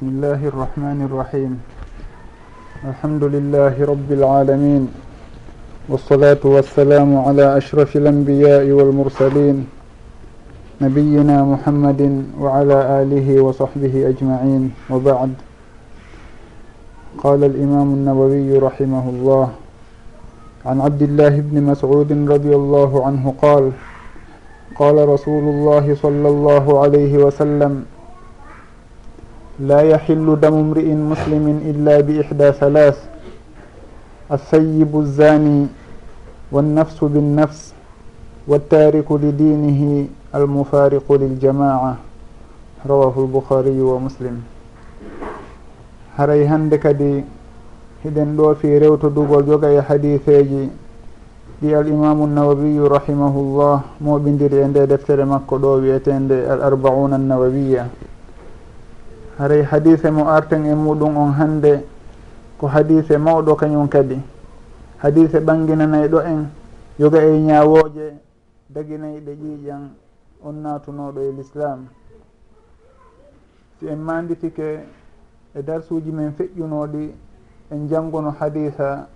بسم الله الرحمن الرحيم الحمد لله رب العالمين والصلاة والسلام على أشرف الأنبياء والمرسلين نبينا محمد وعلى آله وصحبه أجمعين وبعد قال الإمام النووي رحمه الله عن عبد الله بن مسعود رضي الله عنه قال قال رسول الله صلى الله عليه وسلم لا يحل دم امرئ مسلم إلا بإحدى ثلاث. السيب الزاني والنفس بالنفس والتارك لدينه المفارق للجماعة. رواه البخاري ومسلم. haray hande kadi hiɗen ɗo fi rewtodugol joga e hadiseji ɗi al imamu nawawiyu rahimahullah moɓidiri e nde deftere makko ɗo wiyetende al arbauna nawawiya haray hadise mo arten e muɗum on hande ko hadise mawɗo kañum kadi. Hadise ɓanginanayi ɗo en yoga e ñawoje daginayi ɗe ƴiiƴan on natunoɗo e l'islam. Si en manditike e darsuji men feƴƴunoɗi en janngono haditha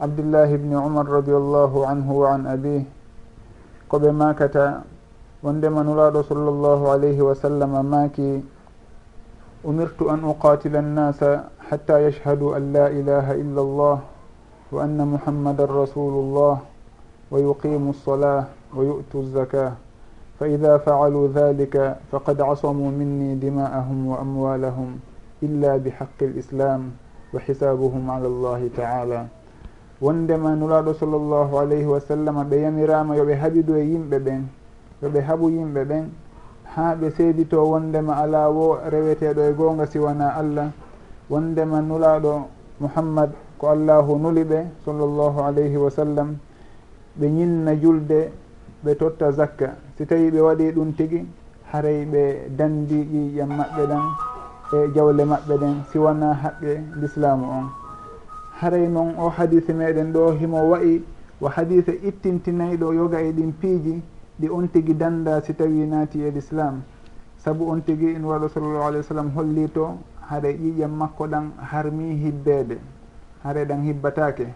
abdillahi bni umar radiallahu anhu wa an abih koɓe makata wondema nulaɗo sallllahu alayhi wa sallam maaki umirtu an uqatila annasa hatta yashhadu an la ilaha illa allah wa anna muhammadan rasulullah wa yuqimu lsalah wa yu'tu zakah fa ida faaluu dhalika faqad casamuu minni dima'ahum wa amwalahum illa bihaqi lislam wa hisabuhum ala allahi taala wondema nulaɗo sallllahu alayhi wa sallam ɓe yamirama yoɓe haɓido e yimɓe ɓen yoɓe haɓu yimɓe ɓen ha ɓe seedito wondema ala wo reweteɗo e gonga siwana allah wondema nulaɗo muhammad ko allahu nuli ɓe sallllahu alayhi wa sallam ɓe ñinna julde ɓe totta zakka. Si tawi ɓe waɗi ɗum tigi haray ɓe dandi ƴiƴam maɓɓe ɗan e jawle maɓɓe ɗen siwana haqqe l'islamu on. Haray noon o hadise meɗen ɗo himo wayi wo hadise ittintinayɗo yoga e ɗin piiji ɗi on tigui danda si tawi naati e l'islam. Saabu on tigui in waɗo sallllahu alih w sallam holli to haɗa ƴiƴam makko ɗan harmi hibbede haɗa ɗan hibbatake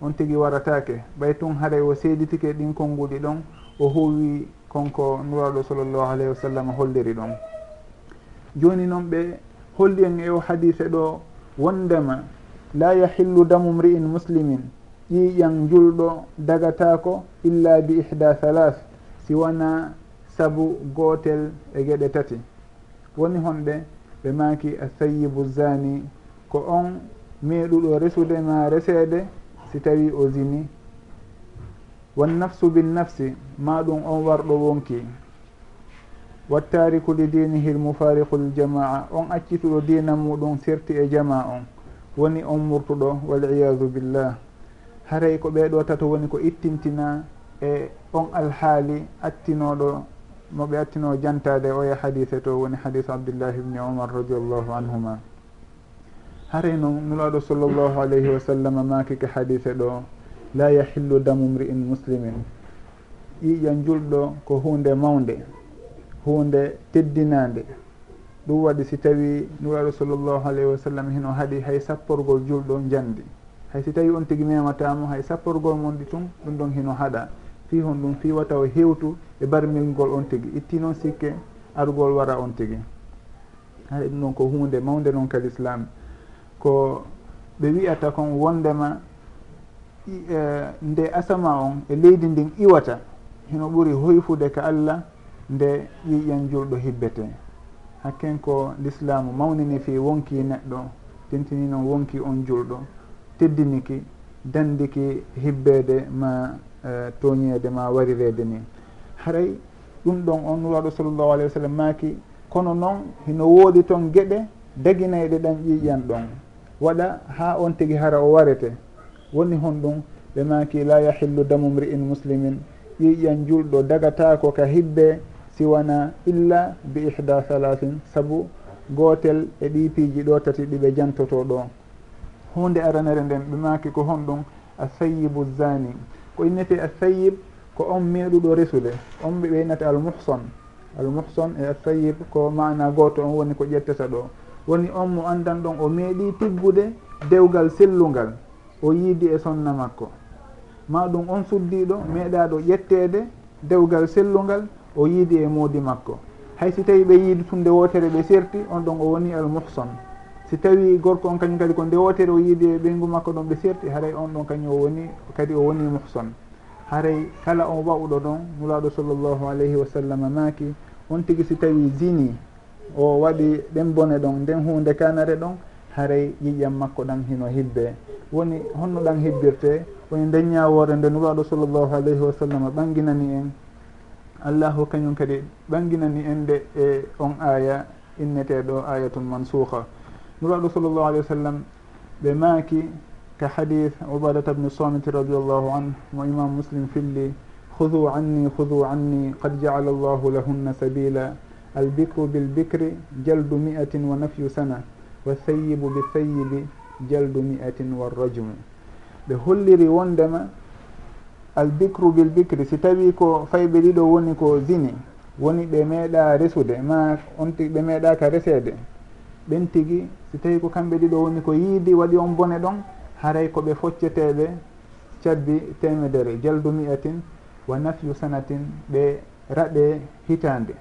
on tigui waratake ɓay tun haɗa o seeditike ɗin konnguɗi ɗon o howi konko nuraɗo sallllahu alayhi wa sallam holliri ɗon. Joni noon ɓe holli en e o hadise ɗo wondema la yahillu damu mri'in muslimin ƴiƴan julɗo dagatako illa bi ihda halas si wona sabu gotel e geɗe tati. Woni honɓe ɓe maki asayibu zani ko on meeɗuɗo resude ma reseede si tawi o zini. Wan nafsu bin nafsi ma ɗum on warɗo wonki. Wattariku li dinihi l mufariqu l jamaa on accituɗo dina muɗum serti e jama on. Woni on murtuɗo waliyadu billah. Haray ko ɓeɗo tato woni ko ittintina e on alhaali attinoɗo moɓe attino jantade oye hadise to woni hadise abdillahi ibni omar radiallahu anhuma. Haray noon nulaɗo sallllahu alayhi wa sallam makike hadise ɗo la yahillu damu mri'in muslimin. Ƴiƴa julɗo ko hunde mawde hunde teddinande ɗum waɗi si tawi nuraɗo sallllahu alayhi wa sallam hino haaɗi hay sapporgol julɗo jandi hay si tawi on tigui mematamo hay sapporgol mon ɗi tun ɗum ɗon hino haɗa. fi hon ɗum fi wataw e hewtu e barmilgol on tigi. Itti noon sikke argol wara on tigi. Haɗa ɗum ɗon ko hunde mawde noon kal islam ko ɓe wiyata kon wondema uh, nde asama on e leydi ndin iwata hino ɓuri hoyfude ka allah nde ƴiƴen julɗo hibbete. Hakken ko l'islamu mawnini fi wonki neɗɗo tentini noon wonki on julɗo teddiniki dandiki hibbede ma E, toñede ma warirede ni. Haray ɗum ɗon on nuraɗo sallllahu alayhi wa sallam maaki kono noon hino woodi toon gueɗe daginayɗe ɗan ƴiƴan ɗon. Waɗa ha on tigui hara o warete. Woni hon ɗum ɓe maaki la yahillu damu mri'in muslimin. Ƴiƴan julɗo dagatako ka hibbe siwana illa bi ihda halahin saabu gotel e ɗi piiji ɗo tati ɗiɓe jantoto ɗo. Hunde aranere nden ɓe maaki ko hon ɗum a sayibu zani ko innete assayib ko on meeɗuɗo resude on ɓe ɓeynate almuhson almuhson e assayib ko mana goto on woni ko ƴettata ɗo. Woni on mo andan ɗon o meeɗi tiggude dewgal sellungal. O yiidi e sonna makko. Ma ɗum on suddiɗo meeɗaɗo ƴettede dewgal sellungal o yiidi e moodi makko. Hay si tawi ɓe yiidi tunde wotere ɓe serti on ɗon o woni almuhson si tawi gorko on kañum kadi ko ndewotere o yiidi e ɓeygu makko ɗon ɓe serti haray on ɗon kañum o woni kadi o woni muhson haray kala on wawɗo ɗon nulaɗo sallllahu alayhi wa sallam maaki on tigui si tawi zini o waɗi ɗen bone ɗon nden hunde kanare ɗon haray yiƴam makko ɗan hino hibbe woni honno ɗan hibbirte woni dañawore nde nulaaɗo sallllahu alayhi wa sallam ɓanginani en. Allahu kañum kadi ɓanginani en nde e on aya inneteɗo ayatul mansuha nuraɗo sallllahu alayhi wa sallam ɓe maaki ka hadith ubadata bne samiti radiallahu anh mo imam muslim filli hudu anni hudu anni qad jaala allahu lahunna sabila. Albikru bilbicri jaldu mi'atin wa nafyu sana wasayibu bisayibi jaldu mi'atin warrajmu ɓe holliri wondema albicru bilbicri si tawi ko fayɓe ɗiɗo woni ko zini woni ɓe meeɗa resude ma onti ɓe meeɗaka resede. ɓen tigi si tawi ko kamɓe ɗiɗo woni ko yiidi waɗi on bone ɗon haray koɓe focceteɓe cabbi temedere jaldu mi'atin wa nafyu sanatin ɓe raɗe hitande.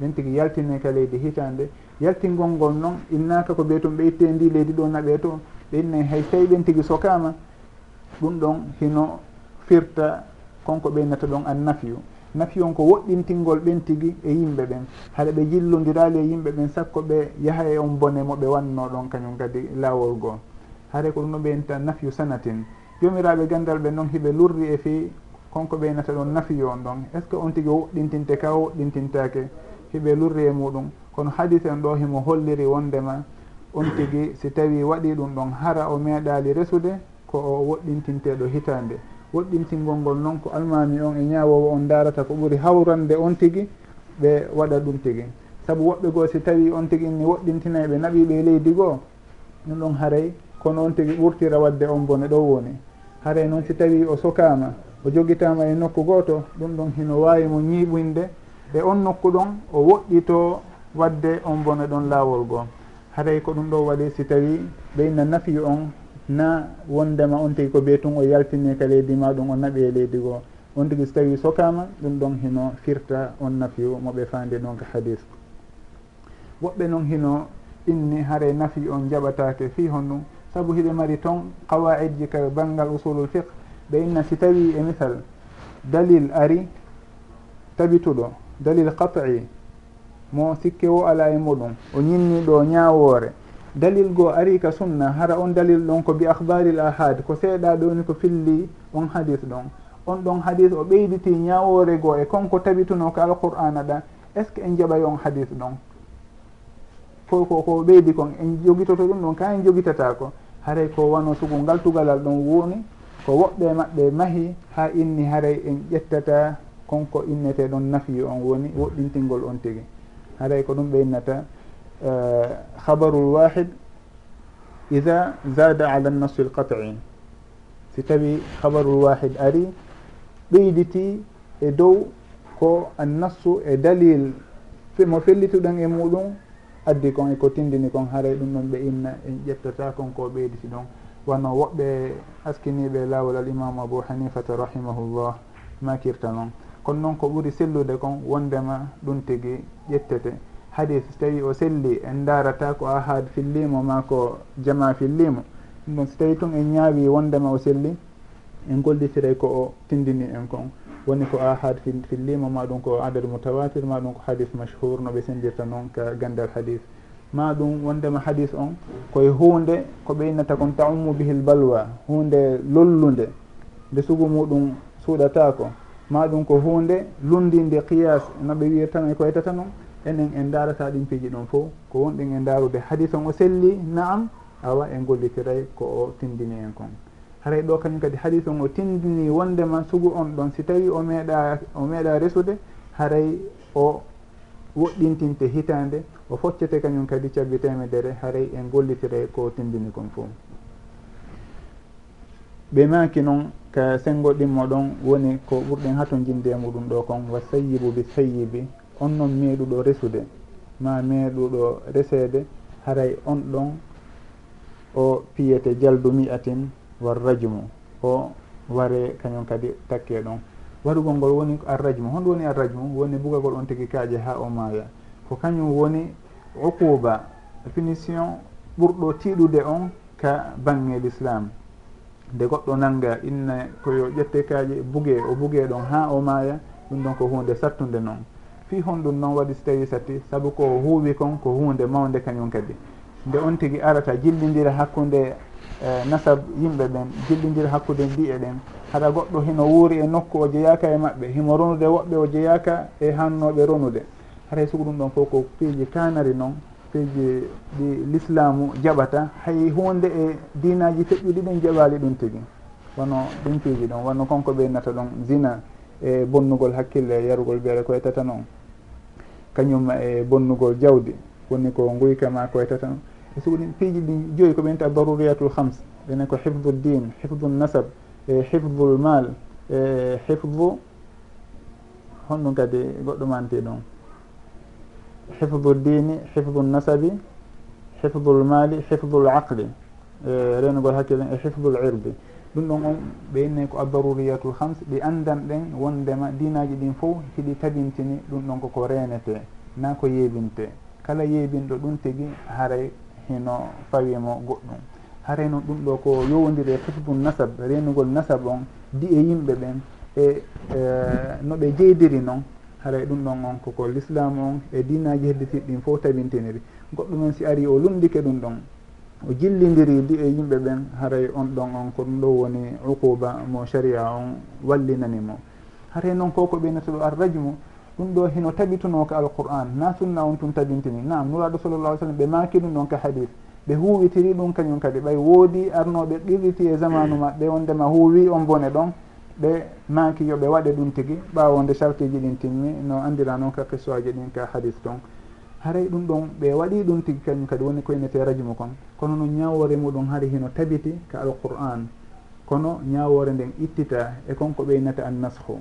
Ɓen tigi yaltineka leydi hitande. Yaltingol ngol noon innaka ko ɓeytum ɓe itte ndi leydi ɗo naɓe to ɓe innayi hay tawi ɓen tigi sokama ɗum ɗon hino firta konko ɓeynata ɗon an nafyu. nafi on ko woɗɗintingol ɓen tigi e yimɓe ɓen. Haɗa ɓe jillodirali e yimɓe ɓen sakko ɓe yaha e on bone mo ɓe wanno ɗon kañum kadi lawol goo haare ko ɗum ɗo ɓeynta nafyu sanatin. Jomiraɓe gandal ɓe noon hiɓe lurri e fi konko ɓeynata ɗon nafiyu on ɗon. Est ce que on tigi woɗɗintinte ka woɗɗintintake hiɓe lurri e muɗum. Kono hadise on ɗo himo holliri wondema on tigi si tawi waɗi ɗum ɗon hara o meeɗali resude ko o woɗɗintinteɗo hitande. woɗɗintingol ngol noon ko almami on e ñawowo on darata ko ɓuuri hawrande on tigui ɓe waɗa ɗum tigui saabu woɓɓe goo si tawi on tigui ni woɗɗintinayi ɓe naɓiɓe leydi goo ɗum ɗon haaray kono on tigui ɓurtira wadde on bone ɗo woni. Haaray noon si tawi o sokama o jogitama e nokku goto ɗum ɗon hino wawi mo ñiɓinde e on nokku ɗon o woɗɗito wadde on bone ɗon laawol goo. Haaray ko ɗum ɗo waɗi si tawi ɓeyna nafi on na wondema on tigi ko ɓe tun o yaltini ka leydi ma ɗum o naɓi e leydi goo. On tigi so tawi sokama ɗum ɗon hino firta on nafiyu moɓe fandi ɗon ka hadis. Woɓɓe noon hino inni haare nafi on jaɓatake fi hon ɗum saabu hiɓe mari toon qawaid ji ka banggal usulul fiqe ɓe inna si tawi e misal dalil ari tabituɗo dalil qat'i mo sikke wo ala e muɗum o ñinniɗo ñawore dalil goo ari ka sunna hara on dalil ɗon ko bi ahbaril ahad ko seeɗa ɗoni ko filli on hadis ɗon. On ɗon hadis o ɓeyditi ñawore goo e konko tabituno ko alqur'ana ɗa est ce que en jaɓay on hadis ɗon? Foy ko ko ɓeydi kon en jogitoto ɗum ɗon ka en jogitata ko? Haray ko wano sugu ngal tugalal ɗon woni ko woɓɓe maɓɓe mahi ha inni haray en ƴettata konko innete ɗon nafi on woni woɗɗintingol on tigi. Haray ko ɗum ɓeynata habaru lwahid ida zada ala nasri lqat'i si tawi habaru lwahid ari ɓeyditi e dow ko annassu e dalil mo fellituɗon e muɗum addi kon eko tindini kon haray ɗum ɗon ɓe inna en ƴettata kon ko ɓeyditi ɗon wano woɓɓe askiniɓe lawol al imamu abou hanifata rahimahullah makirta noon kono noon ko ɓuuri sellude kon wondema ɗum tigui ƴettete hadis so tawi o selli en darata ko ahad fillimo ma ko jama fillimo. Ɗum ɗon so tawi tun en ñaawi wondema o selli en gollitiray ko o tindini en kon. Woni ko ahad fillimo ma ɗum ko adadu moutawatir ma ɗum ko hadis mashhur no ɓe sendirta noon ka gandal hadis. Ma ɗum wondema hadis on koye hunde ko ɓeynata kon taummu bihil balwa hunde lollude nde sugu muɗum suuɗatako ma ɗum ko hunde lundinde qiyas no ɓe wiyirtan e ko waytata noon enen en darata ɗin piiji ɗon fo ko wonɗen e darude hadis on o selli naam awa en gollitiray ko o tindini en kon. Haray ɗo kañum kadi hadis on o tindini wondema sugu on ɗon si tawi o meeɗa o meeɗa resude haray o woɗɗintinte hitande o foccete kañum kadi cabbi temedere haray en gollitiray ko tindini kon fo ɓe maki noon ka sengo ɗimmo ɗon woni ko ɓurɗen hato jinde muɗum ɗo kon wa sayibu bi sayibi on noon meeɗuɗo resude. Ma meeɗuɗo reseede haray on ɗon o piyete jaldu mi'atin war warrajumu o ware kañum kadi takke ɗon. Waɗugol ngol woni arrajmu honɗum woni arrajmu woni bugagol on tigi kaaje ha o maaya. Ko kañum woni uquba punition ɓurɗo tiiɗude on ka bange l'islam. Nde goɗɗo nanga inna koyo ƴette kaaje bugue o bugue ɗon ha o maaya ɗum ɗon ko hunde sattude noon fi hon ɗum noon waɗi so tawi satti saabu ko huuwi kon ko hunde mawde kañum kadi. Nde on tigui arata jillidira hakkude e, nasab yimɓe ɓen jillidira hakkude mbi'e ɗen. Haɗa goɗɗo hino wuuri e nokku o jeyaka e maɓɓe himo ronude woɓɓe o jeyaka e hannoɓe ronude haray sugu ɗum ɗon fof ko piiji kanari noon piiji ɗi l'islamu jaɓata. Hay hunde e dinaji feƴƴuɗi ɗin jaɓali ɗum tigui wono ɗum piiji ɗon wonno konko ɓeynata ɗon zina e bonnugol hakkille e yarugol beere ko ettata noon kañum e bonnugol jawdi woni ko guyka ma koye tatan e so ɗin piiji ɗi joyi ko ɓenta daruriyatul hams enen ko hifdu din hifdu nasab e hifdul mal e hifdu honɗum kadi goɗɗo manti ɗum. Hifdu dini hifdu nasabi hifdu mali hifdu l aqli e renugol hakkille e hifdu l irdi. ɗum ɗon on ɓe inni ko addaruriyatul hams ɓe andan ɗen wondema dinaji ɗin fof hiɗi tabintini ɗum ɗon koko renete na ko yeɓinte kala yeɓinɗo ɗum tigui haray hino fawimo goɗɗum. Haray noon ɗum ɗo ko yowodiri e hisbun nasab renugol nasab on di e yimɓe ɓen e, e no ɓe jeydiri noon haray ɗum ɗon on koko l'islam on e dinaji hedditiɗɗin fof tabintiniri goɗɗumen si ari o lundike ɗum ɗon. o jillidiri di e yimɓe ɓen haray on ɗon on ko ɗum ɗo woni uquba mo sharia on wallinani mo. Haray noon ko ko ɓeynata ɗo arrajmu ɗum ɗo hino tabituno ka alquran na sunna on tun tabintini nam nuraɗo sallallah alih sallam ɓe maki ɗum ɗon ka hadis ɓe huwitiri ɗum kañum kadi. Ɓay woodi arnoɓe qirriti e zamanu mm. maɓɓe wondema huuwi on bone ɗon ɓe maaki yoɓe waɗe ɗum tigui ɓawo nde chartiji ɗin timmi no andira noon ka qissoaji ɗin ka hadis ton. haray ɗum ɗon ɓe waɗi ɗum tigi kañum kadi woni koynete rajimo kon. Kono no ñawore muɗum hari hino tabiti ka alquran. Kono ñawore nden ittita e konko ɓeynata annashu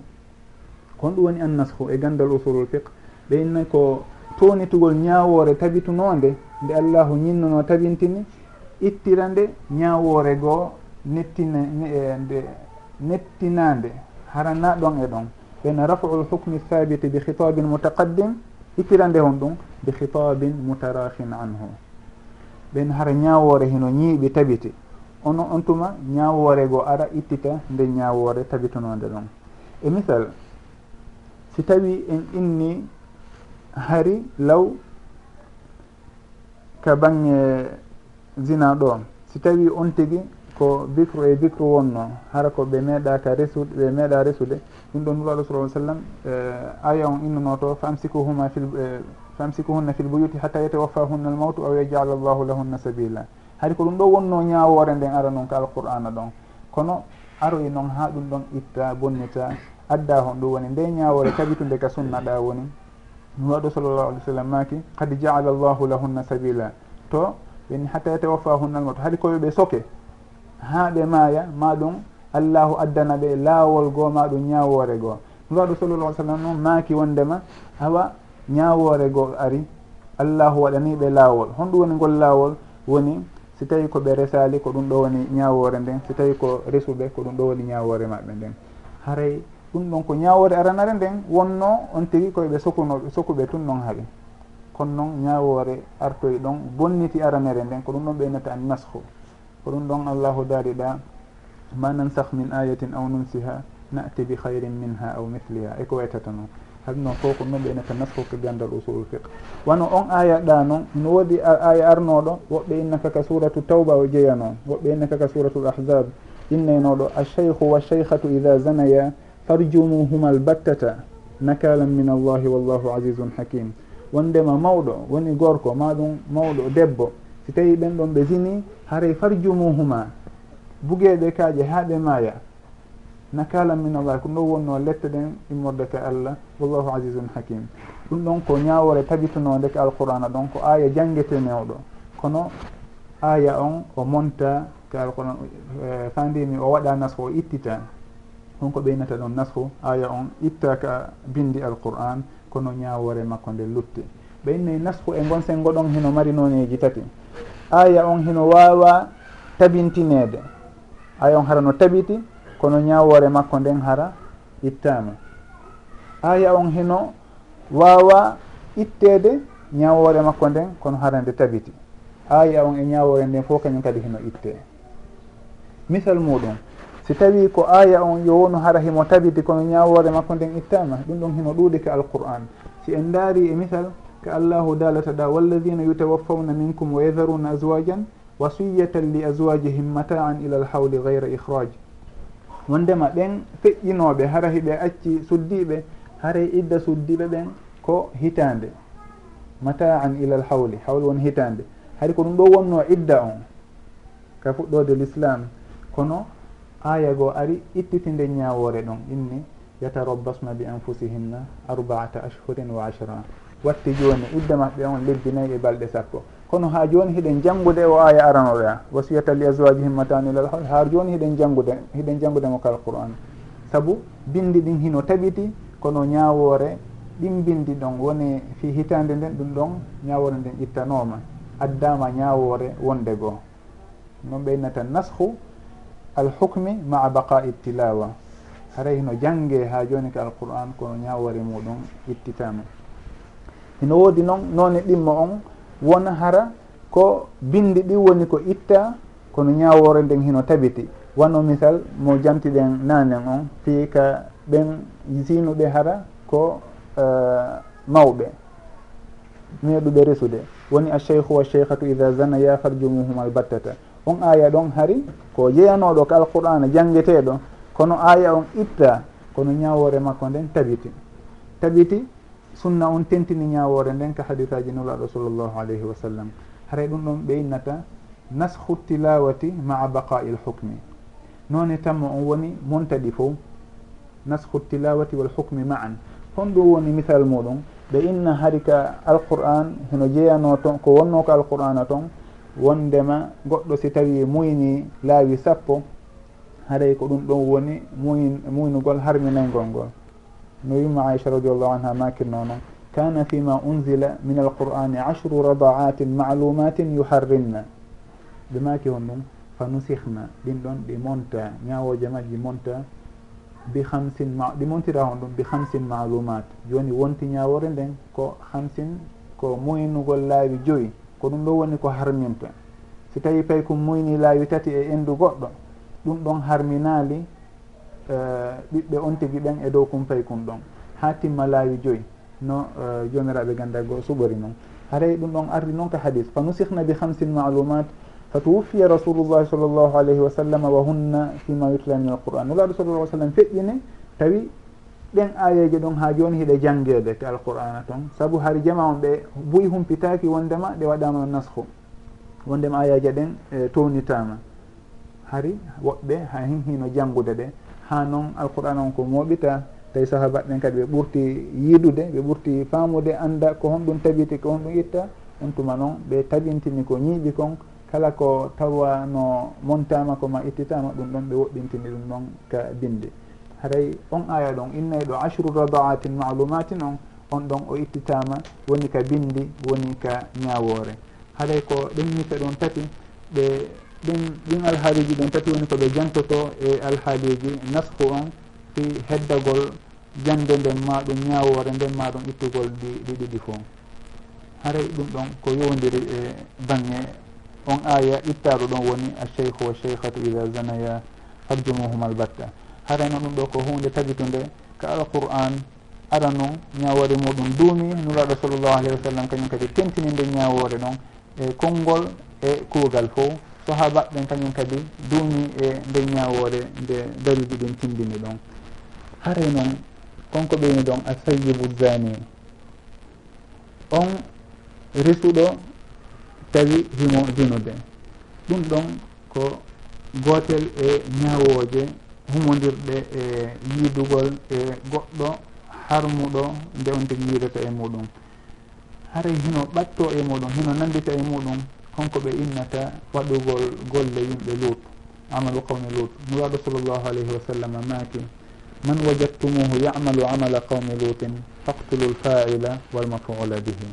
kon ɗum woni annashu e gandal usulul fiqe ɓeyna ko tonitugol ñawore tabitunonde nde allahu ñinnono tabintini ittira nde ñawore goo nettina e nde nettinande harana ɗon e ɗon. Ɓeyna rafau l hukme thabite bi khitabin mutaqaddim hikkirande hon ɗum bi khitabin mutarahin anhu. Ɓen hara ñawore heno ñiiɓi tabiti ono on tuma ñawore go ara ittita nde ñawore tabitunode ɗon. E misal si tawi en inni hari law ka bange zina ɗo si tawi on tigui ko bicre e bicre wonno hara ko ɓe meeɗaka resude ɓe meeɗa resude. Ɗum ɗon nulaɗo sala sallam e, aya on innuno to famsikuhuma fil e, famsikuhunna fil buyuti hatta yatawaffahunna al mawtu aw yajala llahu lahunna sabila. Haade ko ɗum ɗo wonno ñawore nden ara noon ka alqur'ana ɗon. Kono aroyi e noon ha ɗum ɗon itta bonnita adda hon ɗum woni. Nde ñawore kabitunde ka sunna ɗa woni. Nulaɗo sallllahu alih w sallam maki qad jaala llahu lahunna sabila. To ɓeni hatta yatawaffahunna al mawtu haɗi koyeɓe soke ha ɓe maaya ma ɗum allahu addana ɓe laawol goo ma ɗum ñawore goo. Nuraɗo sallallah sallam noon maaki wondema awa ñawore goo ari allahu waɗaniɓe laawol. Honɗum woni ngol laawol woni si tawi ko ɓe resali ko ɗum ɗo woni ñawore nden. Si tawi ko resuɓe ko ɗum ɗo woni ñawore maɓɓe nden. Haray ɗum ɗon ko ñawore aranare nden wonno on tigi koyeɓe sokunoɓe sokuɓe tun noon haaɓi kono noon ñawore artoy ɗon bonniti aranere nden. Ko ɗum ɗon ɓeynata an nashu ko ɗum ɗon allahu daariɗa ma nansah min ayatin aw nunsiha nati bi hayrin minha aw mithliha. Eko waytata noon haɗum noon fof ko noon ɓeynata nasko ko gandal usulul fiqh. Wano on aya ɗa noon no woodi aya arnoɗo woɓɓe innaka ka suratu tawba o jeeya noon woɓɓe innaka ka suratul ahzab innaynoɗo alcheikhu wa cheikhatu ida zanaya farjumuhuma albattata nakalan min allahi wallahu azizun hakim. Wondema mawɗo woni gorko maɗum mawɗo debbo si tawi ɓen ɗon ɓe zini haray farjumuhuma bugeeɓe kaaje haa ɓe maaya. Nakala min allah ko ɗon wonno lette ɗen immorde ka allah wallahu asisun hakim. Ɗum ɗon ko ñaawore tabitunode ka alqur'ana ɗon ko aya janngetenewɗo kono aya on o monta ka alquran e, fandimi o waɗa nasho o ittita honko ɓeynata ɗon nasho aya on itta ka bindi alqur'an kono ñaawore makko nde lutte ɓe innayi nasku e gon sengo ɗon hino mari noneji tati. Aya on hino wawa tabintinede aya on hara no tabiti kono ñawore makko nden hara ittama aya on hino wawa ittede ñawore makko nden kono hara nde tabiti. Aya on e ñawore nden fof kañum kadi hino itte. Misal muɗum si tawi ko aya on yo wonu hara himo tabiti kono ñawore makko nden ittama ɗum ɗon hino ɗuuɗi ke alqur'an. Si en daari e misal ka allahu dalata ɗa wallahina yutawaffawna minkum wa yadharuna azwajan wasiyatan li azwajihim mataan ila alhawli gayra ihraj wondema ɓen feƴƴinoɓe hara hiɓe acci suddiɓe haray idda suddiɓe ɓen ko hitande. Mataan ila alhawli hawli won hitande. Hari ko ɗum ɗo wonno idda on ka fuɗɗode l'islam. Kono aya goo ari ittitinde ñawore ɗon inni yatarabbasna bi anfusihinna arbaata ashhurin wa ashra watti joni idde maɓɓe on lebbi nayyi e balɗe sappo. Kono ha joni hiɗen janggude o aya aranoɗo a wasiyata li aswaji himmatani lal hol har joni hiɗen janggude hiɗen janggudemo kal qur'an. Saabu bindi ɗin hino taɓiti kono ñawore ɗin bindi ɗon woni fi hitande nden ɗum ɗon ñawore nden ittanoma addama ñawore wonde goo. Noon ɓeynata nashu alhukmi maa baqa'i tilawa haray hino jangge ha joni ka alqur'an kono ñawore muɗum ittitama hino woodi noon noone ɗimmo on wona hara ko bindi ɗi woni ko itta kono ñawore nden hino tabiti. Wano misal mo jantiɗen nanen on fii ka ɓen sinuɓe hara ko uh, mawɓe. Meeɗuɓe resude. Woni acheikhu wa cheikhatu ida zanaya yafarjumuhum albattata. On aya ɗon hari ko jeyanoɗo ko alqur'ana jangueteɗo kono aya on itta kono ñawore makko nden tabiti. Tabiti sunna on tentini ñawore nden ka hadisaji nulaɗo sallllahu alayhi wa sallam. Haray ɗum ɗon ɓeynnata nashu tilawati maa baqai lhukmi hukmi. Noone tamma on woni montaɗi fo nashu tilawati walhukmi maan. Ma hon ɗum woni misal muɗum ɓe inna hari ka alquran hono jeyano ton ko wonno ko alqur'ana toon wondema goɗɗo si tawi muyni laawi sappo haray ko ɗum ɗon woni muyn muynugol harminaygol ngol. no wima aicha radiallahu anha makirnono kana fima unzila min alqur'ani ashru radaatin maalumatin yuharrinna. Ɓe maki hon ɗum fa nusihna ɗin ɗon ɗi monta ñawoje majji monta bi hamsin ma ɗi montira hon ɗum bi hamsin maalumat joni wonti ñawore nden ko hamsin ko muynugol laawi joyi. Ko ɗum ɗo woni ko harminta. Si tawi pay ko muyni laawi tati e endu goɗɗo ɗum ɗon harminali Eh, ɓiɓɓe on tigi ɓen e dow kumpay kum ɗon. Ha timma laawi joyi no eh, jomiraɓe ganda goo suɓori noon haray ɗum ɗon ardi noon ka hadis. Fa nusihna bi hamsin maalumat fa tuwuffiya rasulullahi sall llahu alayhi wa sallam wa hunna fima yutla min alquran nulaɗo sallallah ai sallam feƴƴine tawi ɗen ayeje ɗon ha joni hiɗe jangguede te alqur'ana toon saabu hari jama on ɓe buyi humpitaki wondema ɗe waɗama nashu wondema ayaji ɗen eh, e townitama hari woɓɓe ha hin hino janggude ɗe. ha noon alqur'an on ko moɓita tawi sahaba ɓen kadi ɓe ɓurti yiidude ɓe ɓurti faamude anda ko honɗum tabiti ko honɗum itta on tuma noon ɓe tabintini ko ñiiɓi kon kala ko tawa no montama koma ittitama ɗum ɗon ɓe woɗɗintini ɗum ɗon ka binde haray on aya ɗon innayɗo ashru radaatin maalumatin on on ɗon o ittitama woni ka bindi woni ka ñawore haray ko ɗen ñife ɗon tati ɓe ɗin ɗin alhaaliji ɗen tati woni koɓe jantoto e alhaaliji nasku on fi heddagol jande nden ma ɗum ñawore nden ma ɗum ittugol ɗi ɗi ɗiɗi fof haray ɗum ɗon ko yowdiri e bange on aya ittaɗo ɗon woni alcheikhu wa cheikhatu ida zanaya farjumuhum albatta. Harayno ɗum ɗo ko hunde tagitunde ka alquran ara noon ñawore muɗum. Duumi nuraɗo sallllahu alayhi wa sallam kañum kadi tentininde ñawore ɗon e konngol e kuugal fof sahaba ɓen kañum kadi duumi e nde ñawore nde dariji ɗin tindini ɗon. Haray noon konko ɓeyni ɗon a sayyibu zani on risuɗo tawi himo dinude ɗum ɗon ko gotel e ñawoje humodirɗe e yiidugol e goɗɗo harmuɗo nde on tigi yiidata e muɗum. Haray hino ɓatto e muɗum hino nandita e muɗum honko ɓe innata waɗugol golle yimɓe lut amalu qawmi lut nuraɗo sallllahu alayhi wa sallam maaki man wajadtumuhu yamalu amala qawmi lutin faktulu lfaila walmafula bihi.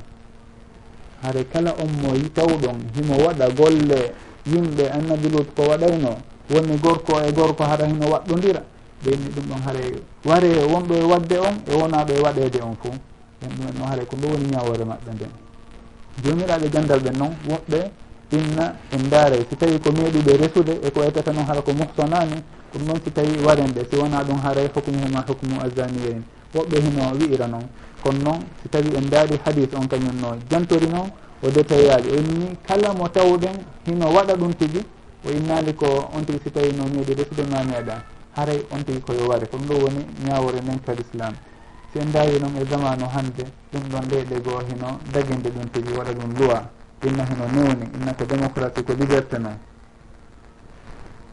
Hare kala on mo tawɗon himo waɗa golle yimɓe annabi lut ko waɗayno? Woni gorko e gorko hara hino waɗɗodira? Ɓeyni ɗum ɗon haara ware wonɗo e wadde on e wonaɗo e waɗede on fo en ɗumen en no ko ɗum woni ñawore maɓɓe nden. jomiraɓe gandal ɓe noon woɓɓe inna en daaray si tawi ko meeɗiɓe resude eko etata noon hara ko muhsanani ɗum noon si tawi warenɓe si wona ɗum haaray hukmuhuma hukmu azaniyain woɓɓe hino wi'ira noon kono noon si tawi en daari hadis on kañum no jantori noon o détail o inni kala mo tawɗen hino waɗa ɗum tigui o innali ko on tigui si tawi no meeɗi resude ma meeɗa. Haray on tigui koyo ware ko ɗum ɗo woni ñawore nden kal islam si en dawi noon e zamanu hande ɗum ɗon leyɗe goo hino daguinde ɗum tigi waɗa ɗum loi inna hino newni inna ko démocratie ko liberté noon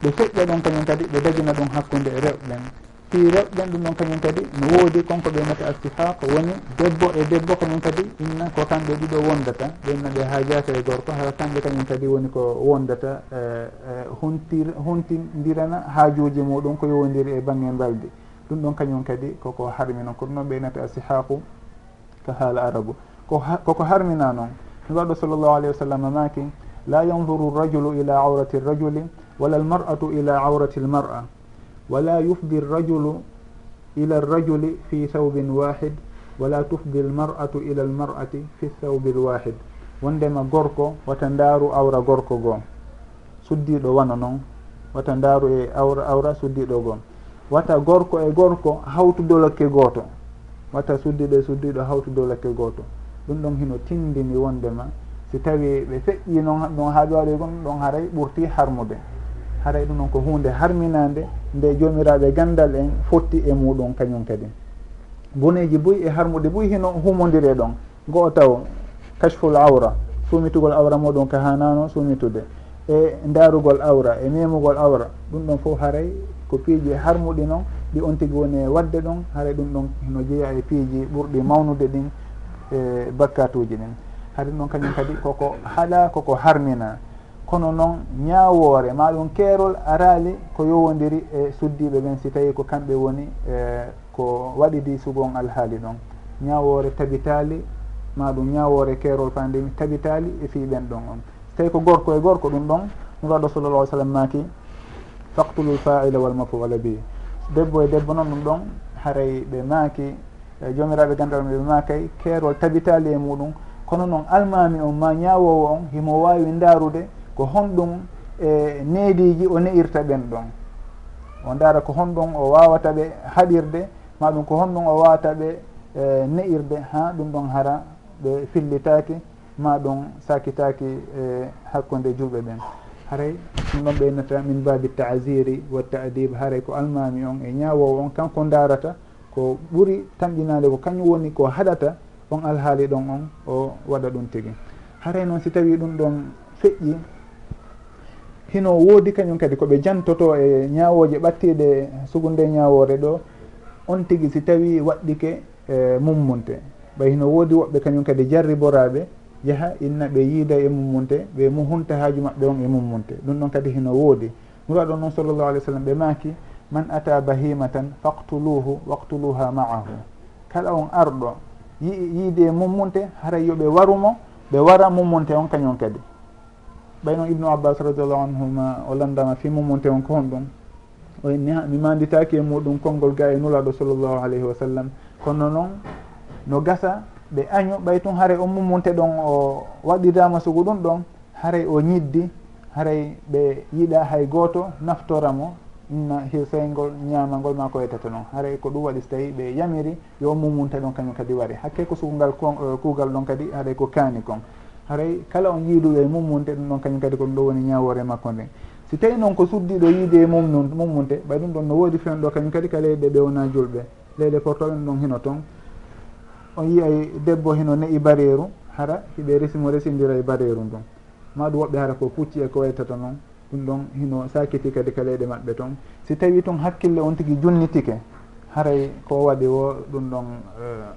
ɓe feƴƴa ɗon kañum kadi ɓe dagina ɗum hakkude e rewɓen. Si rewɓen ɗum ɗon kañum kadi no woodi konko ɓe nata astihaq woni debbo e debbo kañum kadi inna ko kamɓe ɗiɗo wondata. Ɓenna ɓe ha jaata e gorko ha kamɓe kañum kadi woni ko wondata e, e, huntir huntindirana haajuji muɗum ko yowodiri e bangge mbaldi ɗum ɗon kañum kadi koko harmi noon kono noon ɓeynate asihaqu ka haala arabu. Koko harmina noon no waɗo sallllahu alayhi wa sallam maki la yanduru rajulu ila aurati rajuli wala almar'atu ila aurati almar'a wala yufdi rajulu ila rajuli fi thawbin wahid wala tufdi almar'atu ila almar'ati fi thawbi lwahid wondema gorko wata ndaaru awra gorko goo. Suddiɗo wano noon wata ndaaru e awra awra suddiɗo goo. wata gorko e gorko hawtudo lakke gooto wata suddiɗo e suddiɗo hawtudo lakke gooto ɗum ɗon hino tindini wondema si tawi ɓe feƴƴi noon ɗon haa ɓe waɗi ɗum ɗon haray ɓurti harmude. Haray ɗum ɗon ko hunde harminade nde jomiraɓe gandal en fotti e muɗum kañum kadi. Boneji boyi e harmude boyi hino humodire ɗon. Goo taw kashful awra sumitugol awra muɗum ka hanano sumitude. E darugol awra e memugol awra ɗum ɗon fof haray ko piiji e harmuɗi noon ɗi on tigi woni e wadde ɗon haara ɗum ɗon no jeeya e piiji ɓurɗi mawnude ɗin e bakkatuji ɗin. Haade ɗon kañum kadi koko haɗa koko harmina. Kono noon ñawoore ma ɗum keerol araali ko yowodiri e suddiɓe ɓen si tawi ko kamɓe woni e ko waɗidi sugon alhaali ɗon. Ñawoore tabitali ma ɗum ñawoore keerol fandemi tabitali e fiɓen ɗon on. So tawi ko gorko e gorko ɗum ɗon nuraɗo sallallah alih sallam maki faqtulu lfaila walmafula bi. Debbo e debbo noon ɗum ɗon haray ɓe maaki e jomiraɓe ganduɗal ɓe maakay keerol tabitali e muɗum. Kono noon almami on ma ñawowo on himo wawi ndarude ko honɗum e neediji o neirta ɓen ɗon. O ndaara ko honɗum o wawata ɓe haɗirde ma ɗum ko honɗum o wawata ɓe e, neirde. Ha ɗum ɗon hara ɓe fillitaki ma ɗum sakitaki e hakkude julɓe ɓen. haray ɗum ɗon ɓeynata min baabi taasiri wa taadib haray ko almami on e ñawowo on. Kanko darata ko ɓuuri tamƴinade ko kañum woni ko haɗata on alhaali ɗon on o waɗa ɗum tigi. Haray noon si tawi ɗum ɗon feƴƴi hino woodi kañum kadi koɓe jantoto e ñawoje ɓattiɗe sugunde ñawore ɗo on tigi si tawi waɗɗike e mummunte. Ɓay hino woodi woɓɓe kañum kadi jarriboraɓe yaha inna ɓe yiida e mummunte ɓe mu hunta haaju maɓɓe on e mummunte. Ɗum ɗon kadi hino woodi. Nuraɗo noon sallllahu alih w sallam ɓe maaki man ata bahimatan faktuluhu waktuluha maahu. Kala on arɗo yiide e mumunte haray yoɓe warumo ɓe wara mummunte on kañum kadi. Ɓay noon ibnu abbas radiallahu anhuma o landama fi mummunte on ko hon ɗum o honɗum mi manditaki e muɗum konngol ga e nuraɗo sallllahu alayhi wa sallam. Kono noon no gasa ɓe año ɓay tun haray o mumunte ɗon o waɗirama sugu ɗum ɗon haray o ñiddi haray ɓe yiiɗa hay goto naftoramo. Inna hirsaygol ñamagol ma ko wetata noon haray ko ɗum waɗi so tawi ɓe yamiri yo mumunta ɗon kañum kadi waɗi hakke ko sugungal eh, kuugal ɗon kadi haɗay ko kaani kon. Haray kala on yiiduɗo e mumunte ɗum ɗon kañum kadi ko ɗum ɗo woni ñawore makko nden si tawi noon ko suddiɗo yiide e mumnun mumunte ɓay ɗum ɗon no woodi fewn ɗo kañum kadi ka leyɗe ɓewna julɓe. Leyɗe portoɓe ɗum ɗon hino toon on yiyay debbo heno ne'i bareeru hara hiɓe resimo resindira e bareeru ndun. Ma ɗum woɓɓe hara ko pucci e ko waytata noon ɗum ɗon hino sakiti kadi ka leyɗe maɓɓe toon si tawi toon hakkille on tigui junnitike haray ko waɗi o ɗum ɗon uh,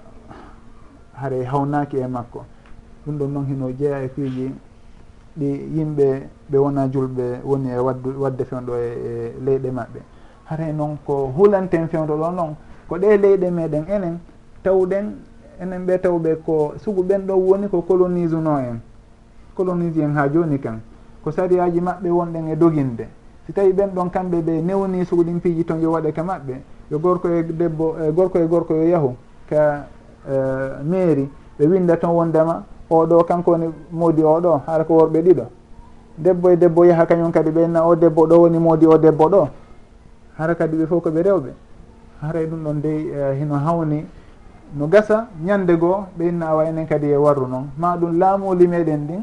haray hawnaki e makko. Ɗum ɗon noon hino jeeya e fiiji ɗi yimɓe ɓe wona julɓe woni e waddu wadde fewɗo e, e leyɗe maɓɓe. Haray noon ko hulanten fewɗo ɗo noon ko ɗe leyɗe meɗen enen tawɗen enen ɓe tawɓe ko sugu ɓen ɗo woni ko colonise no en. Colonise en ha joni kan. Ko sariyaji maɓɓe wonɗen e doginde. Si tawi ɓen ɗon kamɓe ɓe newni suguɗin piiji ton yo waɗe ka maɓɓe yo gorko e debbo e gorko e gorko yo yahu ka uh, mairie ɓe winda toon wondema oɗo kanko woni moodi oɗo hara ko worɓe ɗiɗo. Debbo e debbo yaha kañum kadi ɓenna o debbo ɗo woni moodi o debbo ɗo. Hara kadi ɓe fof koɓe rewɓe. Haray e ɗum ɗon dey uh, hino hawni no gasa ñande goo ɓe inna awa enen kadi e warru noon ma ɗum laamuli meɗen ɗin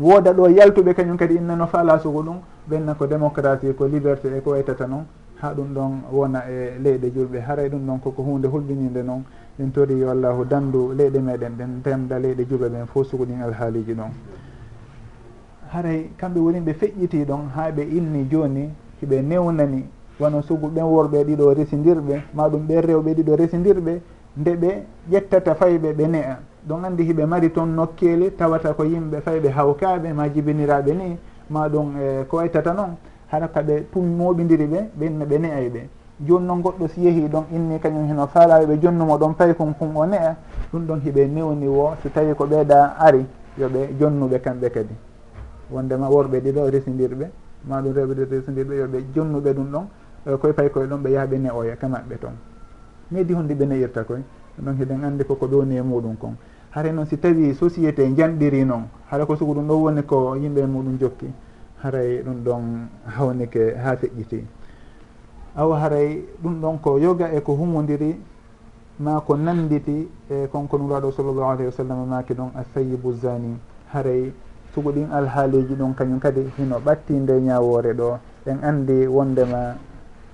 wooda ɗo yaltuɓe kañum kadi inna innano falasugu ɗum ɓenna ko démocratie ko liberté e ko waytata noon ha ɗum ɗon wona e leyɗe julɓe haray e ɗum ɗon koko hunde hulɓininde noon en tori yo allahu dandu leyɗe meɗen ɗen temda leyɗe julɓe ɓen fo sugu ɗin alhaaliji ɗon. Haray kamɓe woni ɓe feƴƴiti ɗon ha ɓe inni joni hiɓe newnani wono sugu ɓen worɓe ɗiɗo residirɓe ma ɗum ɓen rewɓe ɗiɗo residirɓe nde ɓe ƴettata fayɓe ɓe ne'a. Ɗon anndi hiɓe mari toon nokkele tawata ko yimɓe fayɓe hawkaɓe ma jibiniraɓe ni ma ɗum e ko waytata noon hara ka ɓe tum moɓidiri ɓe ɓenne ɓe ne'ay ɓe. Joni noon goɗɗo si yeehi ɗon inni kañum heno falaɓe ɓe jonnumo ɗon paykon kon o ne'a ɗum ɗon hiɓe newni wo so tawi ko ɓeeɗa ari yoɓe jonnuɓe kamɓe kadi. Wondema worɓe ɗiɗo residirɓe ma ɗum rewɓe ɗiɗo residirɓe yoɓe jonnuɓe ɗum ɗon e, koye paykoye ɗon ɓe yaaha ɓe ne'oya ka maɓɓe toon meedi honde ɓe neyirta koye donc eɗen andi koko ɗoni e muɗum kon. Hare noon si tawi société janɗiri noon hara ko sugu ɗum ɗo woni ko yimɓe e muɗum jokki haray ɗum ɗon hawnike ha feƴƴiti. Awa haray ɗum ɗon ko yoga e ko humodiri ma ko nanditi e konko nuraɗo sallllahu alayhi wa sallam maki ɗon a sayibu zani. Haray sugu ɗin alhaaliji ɗon kañum kadi hino ɓatti nde ñawore ɗo en andi wondema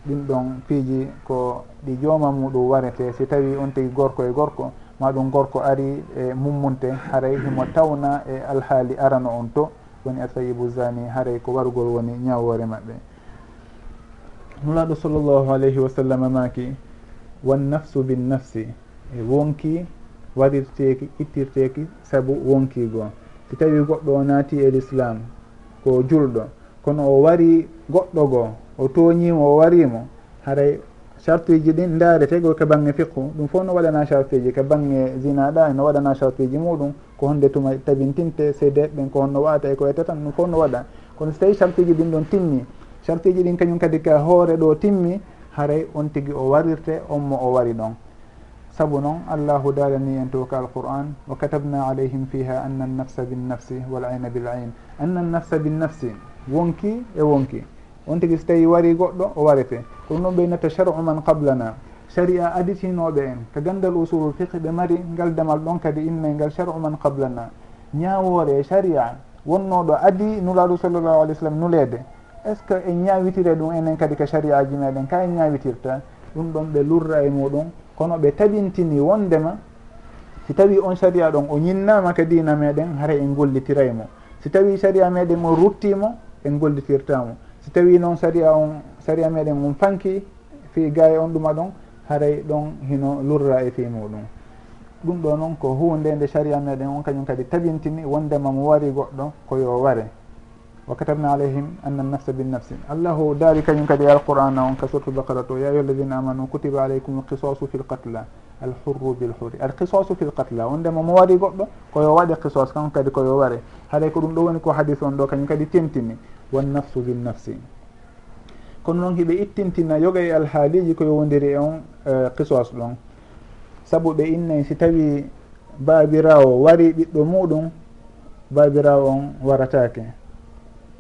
ɗin ɗon piiji ko ɗi jooma muɗum warete. Si tawi on tigi gorko e gorko ma ɗum gorko ari e mummunte haray himo tawna e alhaali arano on to woni asayibu zani haray ko warugol woni ñawore maɓɓe. Nulaɗo sallllahu alayhi wa sallam maki wan nafsu bin nafsi e wonki waɗirteeki ittirteki saabu wonkigo si tawi goɗɗo o naati e l'islam ko julɗo kono o wari goɗɗo goo o tooñimo o warimo haray chartuji ɗin ndaarete ka bange fiqu ɗum fof no waɗana chartuji ka bange zinaɗa no waɗana chartuji muɗum ko honde tuma tabintinte seede ɓen ko honno wata e ko wetta tan ɗum fof no waɗa. Kono so tawi chartuji ɗin ɗon timmi chartuji ɗin kañum kadi ka hoore ɗo timmi haray on tigui o warirte on mo o wari ɗon. Saabu noon allahu daalani en to ka alquran wa katabna alayhim fiha anna annafsa binnafsi wal ayna bil ayn anna annafsa binnafsi wonki e wonki. on tigi so tawi wari goɗɗo o warete ko ɗum ɗon ɓeynata charu man qablana. Sharia aditinoɓe en. Ko gandal usulul fiqe ɓe mari ngal damal ɗon kadi inne ngal charu man qablana. Ñawore sharia wonnoɗo adi nulaɗo sallllahu alih w sallam nulede est ce que en ñawitire ɗum enen kadi ko sharia ji meɗen? Ka en ñawitirta? Ɗum ɗon ɓe lurra e muɗum. Kono ɓe taɓintini wondema si tawi on sharia ɗon o ñinnama ka dina meɗen hara en gollitiraymo si tawi sharia meɗen o ruttimo en gollitirtamo si tawi noon saria on saria meɗen on fanki fi gaye on ɗuma ɗon haray ɗon hino lurra e fi muɗum. Ɗum ɗo noon ko hunde nde saria meɗen on kañum kadi tabintini wondema mo wari goɗɗo koyo ware. Wa katabna alayhim anna nafsa binnafsi allahu daari kañum kadi alqur'ana on ka surtu bakara to ya ayuha alladina amanu kutiba alaykum alqisasu fi lqatla alhurru bilhurri alqisasu fi lqatla wondema mo wari goɗɗo koyo waɗe qisas kanko kadi koyo ware. Haɗay ko ɗum ɗo woni ko hadis on ɗo kañum kadi tentini. wannafsu bin nafsi. Kono noon hiɓe ittintina yoga e alhaaliji ko wondiri e on e, qisas ɗon. Saabu ɓe innayi si tawi baabirawo wari ɓiɗɗo muɗum baabirawo on waratake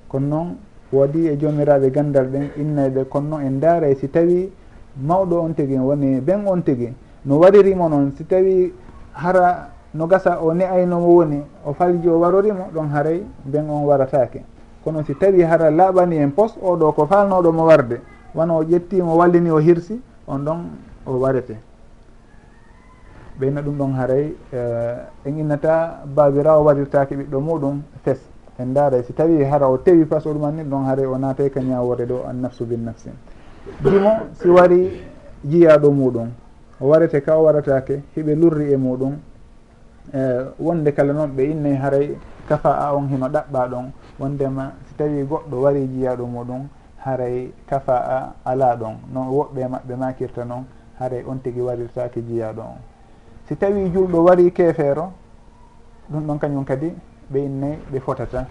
kono noon waɗi e jomiraɓe gandal ɗen innayɓe kono noon en daaray si tawi mawɗo on tigi woni ɓen on tigi. No waririmo noon si tawi hara no gasa o ne aynomo woni o falji o warorimo ɗon haray ɓen on waratake kono si tawi hara laaɓani en pos oɗo ko falnoɗo mo warde. Wona o ƴettimo wallini o hirsi on ɗon o warete. Ɓeyna ɗum ɗon haray eh, en innata babirawo warirtake ɓiɗɗo muɗum fes. En daaray si tawi hara o tewi pas ɗum anni ɗon haray o naatay ka ñawore ɗo an nafsu bin nafsi. Jimo si wari jiyaɗo muɗum o warete ka o waratake hiɓe lurri e muɗum uh, wonde kala noon ɓe innay haray kafa a on hino ɗaɓɓa ɗon. wondema si tawi goɗɗo wari jiyaɗo muɗum haray kafa a ala ɗon. No woɓɓe maɓɓe makirta noon haray on tigui warirtaki jiyaɗo on. Si tawi julɗo wari kefeero ɗum ɗon kañum kadi ɓe innayi ɓe fotata.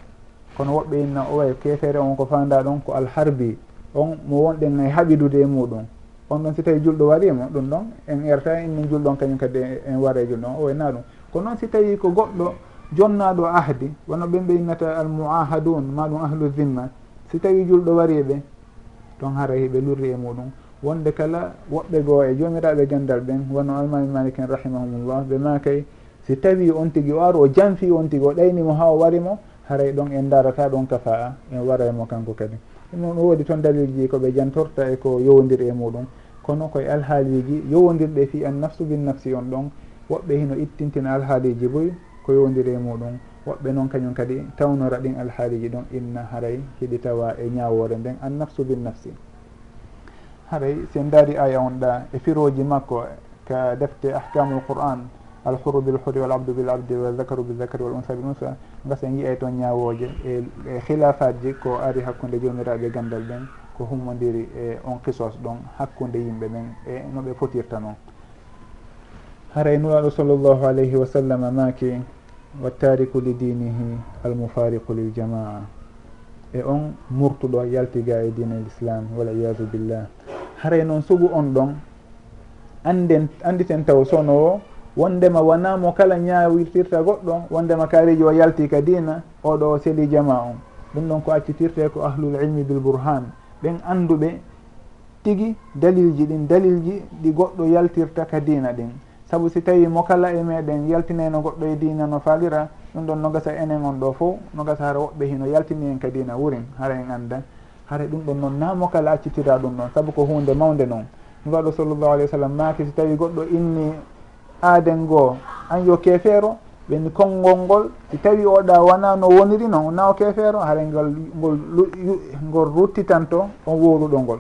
Kono woɓɓe inna o way kefeere on ko fanda ɗon ko alharbi on mo wonɗen e haɓidude e muɗum. On ɗon si tawi julɗo warima ɗum ɗon en erta inni julɗon kañum kadi en wara e julɗon o wayna ɗum. Ko noon si tawi ko goɗɗo jonnaɗo ahdi wono ɓen ɓe innata almuahadun maɗum ahlu zimma. Si tawi julɗo wari ɓe ton hara hiɓe lurri e muɗum. Wonde kala woɓɓe goo e jomiraɓe gandal ɓen wono almami malikin rahimahumullah ɓe makay si tawi on tigui o ar o janfi on tigui o ɗaynimo ha o warimo haray ɗon en darata ɗon kafa a en waraymo e kanko kadi. Ɗum ɗum woodi toon dalilji koɓe jantorta e ko yowodiri e muɗum. Kono koye alhaaliji yowodirɗe fi an nafsu bin nafsi on ɗon woɓɓe hino ittintina alhaaliji boy ko yowdiri e muɗum. Woɓɓe noon kañum kadi tawnora ɗin alhaaliji ɗon inna haray hiɗi tawa e ñawore nden an nafsu bin nafsi. Haray sen daari aya on ɗa e firoji makko ka defte ahkamul qur'an alhuru bilhuri walabdu bilabdi bil abdi bizakari wal unsa bil unsa gasen yiyay toon ñawoje e, e khilafat ji ko ari hakkude jomiraɓe gandal ɓen ko hummodiri e on kisos ɗon hakkude yimɓe ɓen e no ɓe potirta noon haray nuraɗo sallllahu alayhi wa sallam maki wa tariku li dinihi almufariqu lil jamaa. E on murtuɗo yaltiga e dina l islam waliyadu billah. Haray noon sugu on ɗon anden anditen taw sono o wondema wonamo kala ñawirtirta goɗɗo wondema kaariji o yalti ka dina oɗo seli jama on. Ɗum ɗon ko accitirte ko ahlul ilmi bil bourhan ɓen anduɓe tigi dalilji ɗin dalilji ɗi goɗɗo yaltirta ka dina ɗin. saabu si tawi mo kala e meɗen yaltineno goɗɗo e dina no falira ɗum ɗon no gasa enen on ɗo fof no gasa hara woɓɓe hino yaltini en ka dina wurin hara en anda hara ɗum ɗon noon na mo kala accitira ɗum ɗon saabu ko hunde mawde noon nuwaɗo sallllahu alih w sallam maki si tawi goɗɗo inni aaden goo an yo keefeero ɓeni konngol ngol si tawi oɗa wona no woniri noon na o keefeero hara ngol ngol ngol ruttitanto on woruɗo ngol.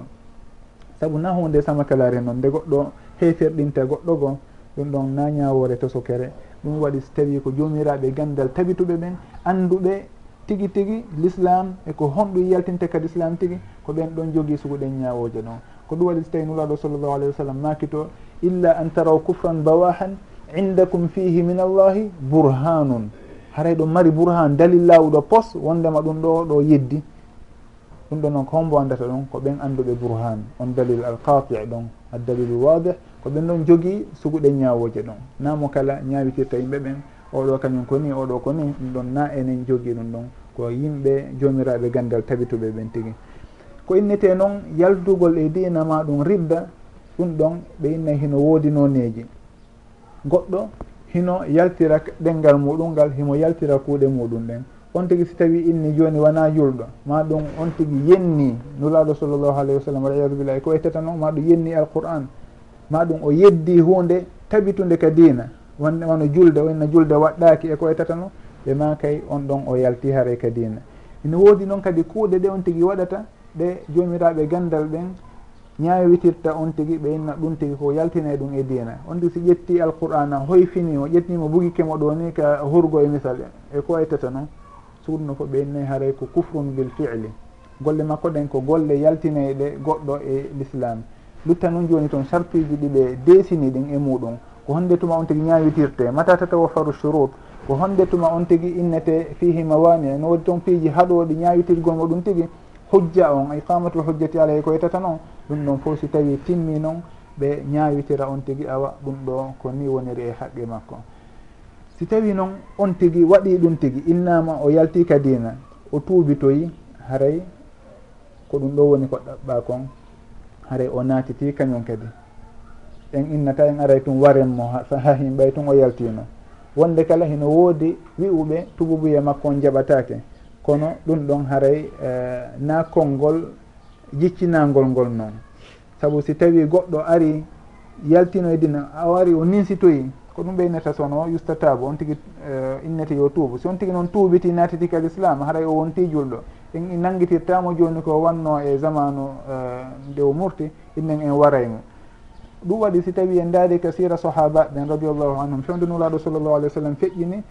Saabu na hunde samakalare noon nde goɗɗo heefirɗinta goɗɗo goo ɗum ɗon na ñawore to sokere. Ɗum waɗi so tawi ko jomiraɓe gandal tabituɓe ɓen anduɓe tigui tigui l'islam eko honɗum yaltinte kadi islam tigui ko ɓen ɗon jogui suguɗen ñawoje ɗon. Ko ɗum waɗi so tawi nulaɗo sallllahu alayhi wa sallam makito illa an taraw kufran bawahan indakum fihi min allahi burhanun. Haray ɗo mari burhan dalil lawuɗo pos wondema ɗum ɗo ɗo yeddi. Ɗum ɗo noon ko hombo andata ɗon ko ɓen anduɓe burhan. On dalil alqati' ɗon addalilu wadih ko ɓen ɗon jogii suguɗen ñaawooje ɗon. Namo kala ñaawitirta yimɓe ɓen oɗo kañum ko ni oɗo ko ni ɗum ɗon na enen jogii ɗum ɗon. Ko yimɓe joomiraaɓe ganndal tabituɓe ɓen tigi. Ko innete noon yaldugol e diina ma ɗum ridda ɗum ɗon ɓe innayi hino woodi nooneeji. Goɗɗo hino yaltira ɗengal muɗum ngal himo yaltira kuuɗe muɗum ɗen. On tigi si tawi inni jooni wona julɗo ma ɗum on tigi yenni. Nulaaɗo sallllahu alayhi wa sallam waliyadu billahi ko ettata noon ma ɗum yenni alqur'an ma ɗum o yeddi hunde tabitude ka diina. Wonde wono julde wonna julde waɗɗaki e ko ettatano ɓe ma kay on ɗon o yalti haare ka diina. Ina woodi noon kadi kuuɗe ɗe on tigui waɗata ɗe jomiraɓe gandal ɓen ñawitirta on tigui ɓe inna ɗum tigui ko yaltine ɗum e diina. On tigui si ƴetti alqur'ana hoyfinimo o ƴettimo bugikemo ɗo ni ka hurgo e misal e ko etata noon suuɗno fo ɓe innayi haaray ko kufrun bil fi'li. Golle makko ɗen ko golle yaltine goɗɗo e l'islam. lutta noon joni toon sartuji ɗiɓe desini ɗin e muɗum ko honde tuma on tigui ñawitirte. Mata tatawafaru shurut ko honde tuma on tigui innete fihi mawani no waɗi toon piiji haɗoɗi ñawitirgol muɗum tigui hujja on iqamatul hujjati alayhi ko yetata noon ɗum ɗon fof si tawi timmi noon ɓe ñawitira on tigui awa ɗum ɗo ko ni woniri e haqqe makko. Si tawi noon on tigui waɗi ɗum tigui innama o yalti ka dina o tuubi toyi haray ko ɗum ɗo woni ko ɗaɓɓa kon. haray o naatiti kañum kadi. En innata en aray tum warenmo ha himɓay tun o yaltino wonde kala hino woodi wi'uɓe tububuye makko on jaɓatake kono ɗum ɗon haray e, uh, na konngol jiccinangol ngol noon. Saabu si tawi goɗɗo ari yaltino e dina o ari o ninsitoyi ko ɗum ɓeynata sono yustatabo on tigui uh, e, innete yo tuubu. Si on tigui noon tuubiti natiti kal islam haray o wonti julɗo. en nanguitirtamo joni ko wanno e zamanu e, nde o murti innen en waraymo. Ɗum waɗi si tawi en daari ka sira sahaba ɓen radiallahu anhum. Fewde nulaɗo sallllahu alih w sallam feƴƴini.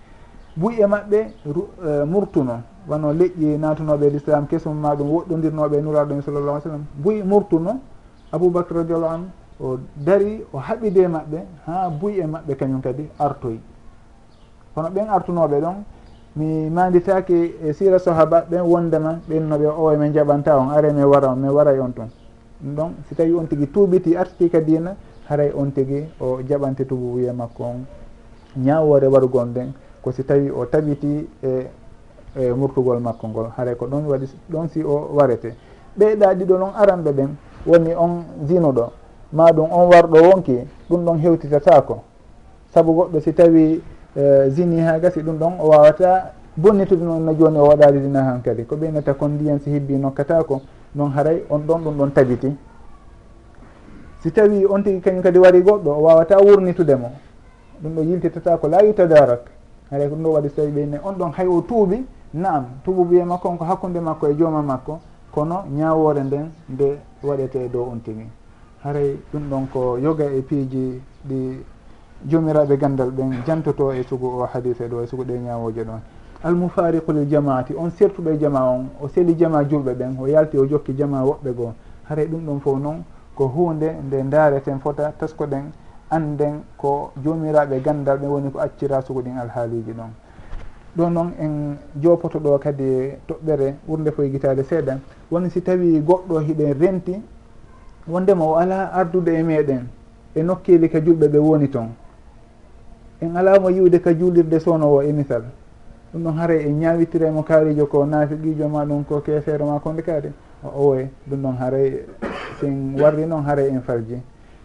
Buƴe maɓɓe e, murtuno. Wano leƴƴi natunoɓe e l' islam kesum ma ɗum woɗɗodirnoɓe nuraɗo en sallllahu alih sallam buƴe murtuno aboubacre radiallahu anhu o dari o haɓide maɓɓe ha buƴe maɓɓe kañum kadi artoyi. Kono ɓen artunoɓe ɗon mi manditaki e sira sahaba ɓen wondema ɓen noɓe o min jaɓanta on are min wara on min wara on toon ɗum ɗon si tawi on tigui tuubiti artiti ka dina haray on tigui o jaɓante tubu wiye makko on. Ñawore warugol nden ko si tawi o tabiti e e murtugol makko ngol haray ko ɗon waɗi ɗon si o warete. Ɓeyɗa ɗiɗo noon aranɓe ɓen woni on zinuɗo. Ma ɗum on warɗo wonki ɗum ɗon hewtitatako saabu goɗɗo si tawi Eh, zini ha gasi ɗum ɗon o wawata bonnitude noon no joni o waɗari zina han kadi. Ko ɓeynata kon ndiyan si hebbi nokkatako noon haray on ɗon ɗum ɗon tabiti. Si tawi on tigui kañum kadi wari goɗɗo o wawata wurnitudemo ɗum ɗo yiltitata ko la yutadarak. Haray ko ɗum ɗo waɗi so tawi ɓeyne on ɗon hay o tuuɓi naam tububiye makko on ko hakkude makko e jooma makko kono ñawore nden nde waɗete e dow on tigui haray ɗum ɗon ko yoga e piiji ɗi jomiraɓe gandal ɓen jantoto e sugu o hadise ɗo e sugu ɗe ñawoje ɗon. Almufariqu lil jamaati on sertuɗo e jama on o seli jama julɓe ɓen o yalti o jokki jama woɓɓe goo. Haray ɗum ɗon fof noon ko hunde nde dareten fota taskoɗen anden ko jomiraɓe gandal ɓe woni ko accira sugu ɗin alhaaliji ɗon. Ɗo noon en jopoto ɗo kadi e toɓɓere ɓurde foye guitade seeɗa. Woni si tawi goɗɗo hiɗen renti wondema o ala ardude e meɗen e nokkili ka julɓe ɓe woni toon en alamo yiwde ka juulirde sownowo e misal. Ɗum ɗon haara en ñawitiremo kaarijo ko naafi ma ɗum ko keefeero ma konde kaari o owe ɗum ɗon haray sen warri noon haray en farji.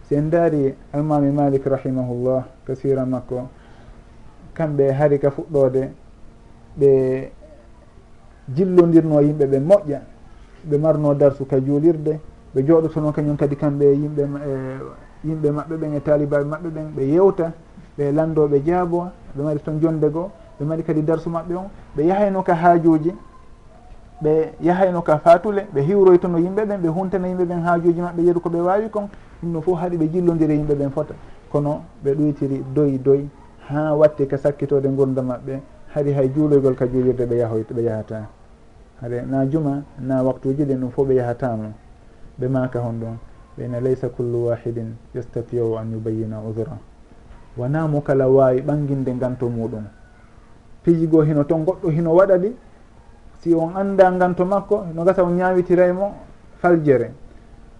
Sen daari almami malik rahimahullah ko sira makko kamɓe hari ka fuɗɗode ɓe jillodirno yimɓe ɓe moƴƴa. Ɓe marno darsu ka juulirde. Ɓe jooɗotono kañum kadi kamɓe yimɓe e, yimɓe maɓɓe ɓen e talibaɓe maɓɓe ɓen ɓe yewta ɓe landoɓe jaabo ɓe mari toon jonde goo ɓe mari kadi darsu maɓɓe on ɓe yahayno ka haajuji ɓe yahayno ka fatule ɓe hiwroytono yimɓe ɓen ɓe huntana yimɓe ɓen haajuji maɓɓe yeru ko ɓe wawi kon ɗum ɗo fof haɗi ɓe jillodiri e yimɓe ɓen fota. Kono ɓe ɗoytiri doyi doyi ha watti ka sakkitode gurda maɓɓe haɗi hay juuloygol ka juulirde ɓe yahoyto ɓe yahata hare na juma na waktuji ɗin ɗum fof ɓe yahatamo ɓe maka hon ɗon ɓeyne laysa kullu wahidin yastafiu an yubayina udura wona mo kala wawi ɓanginde nganto muɗum. Pijigo hino ton goɗɗo hino waɗa ɗi si on anda nganto makko no gasa on ñawitiray mo faljere.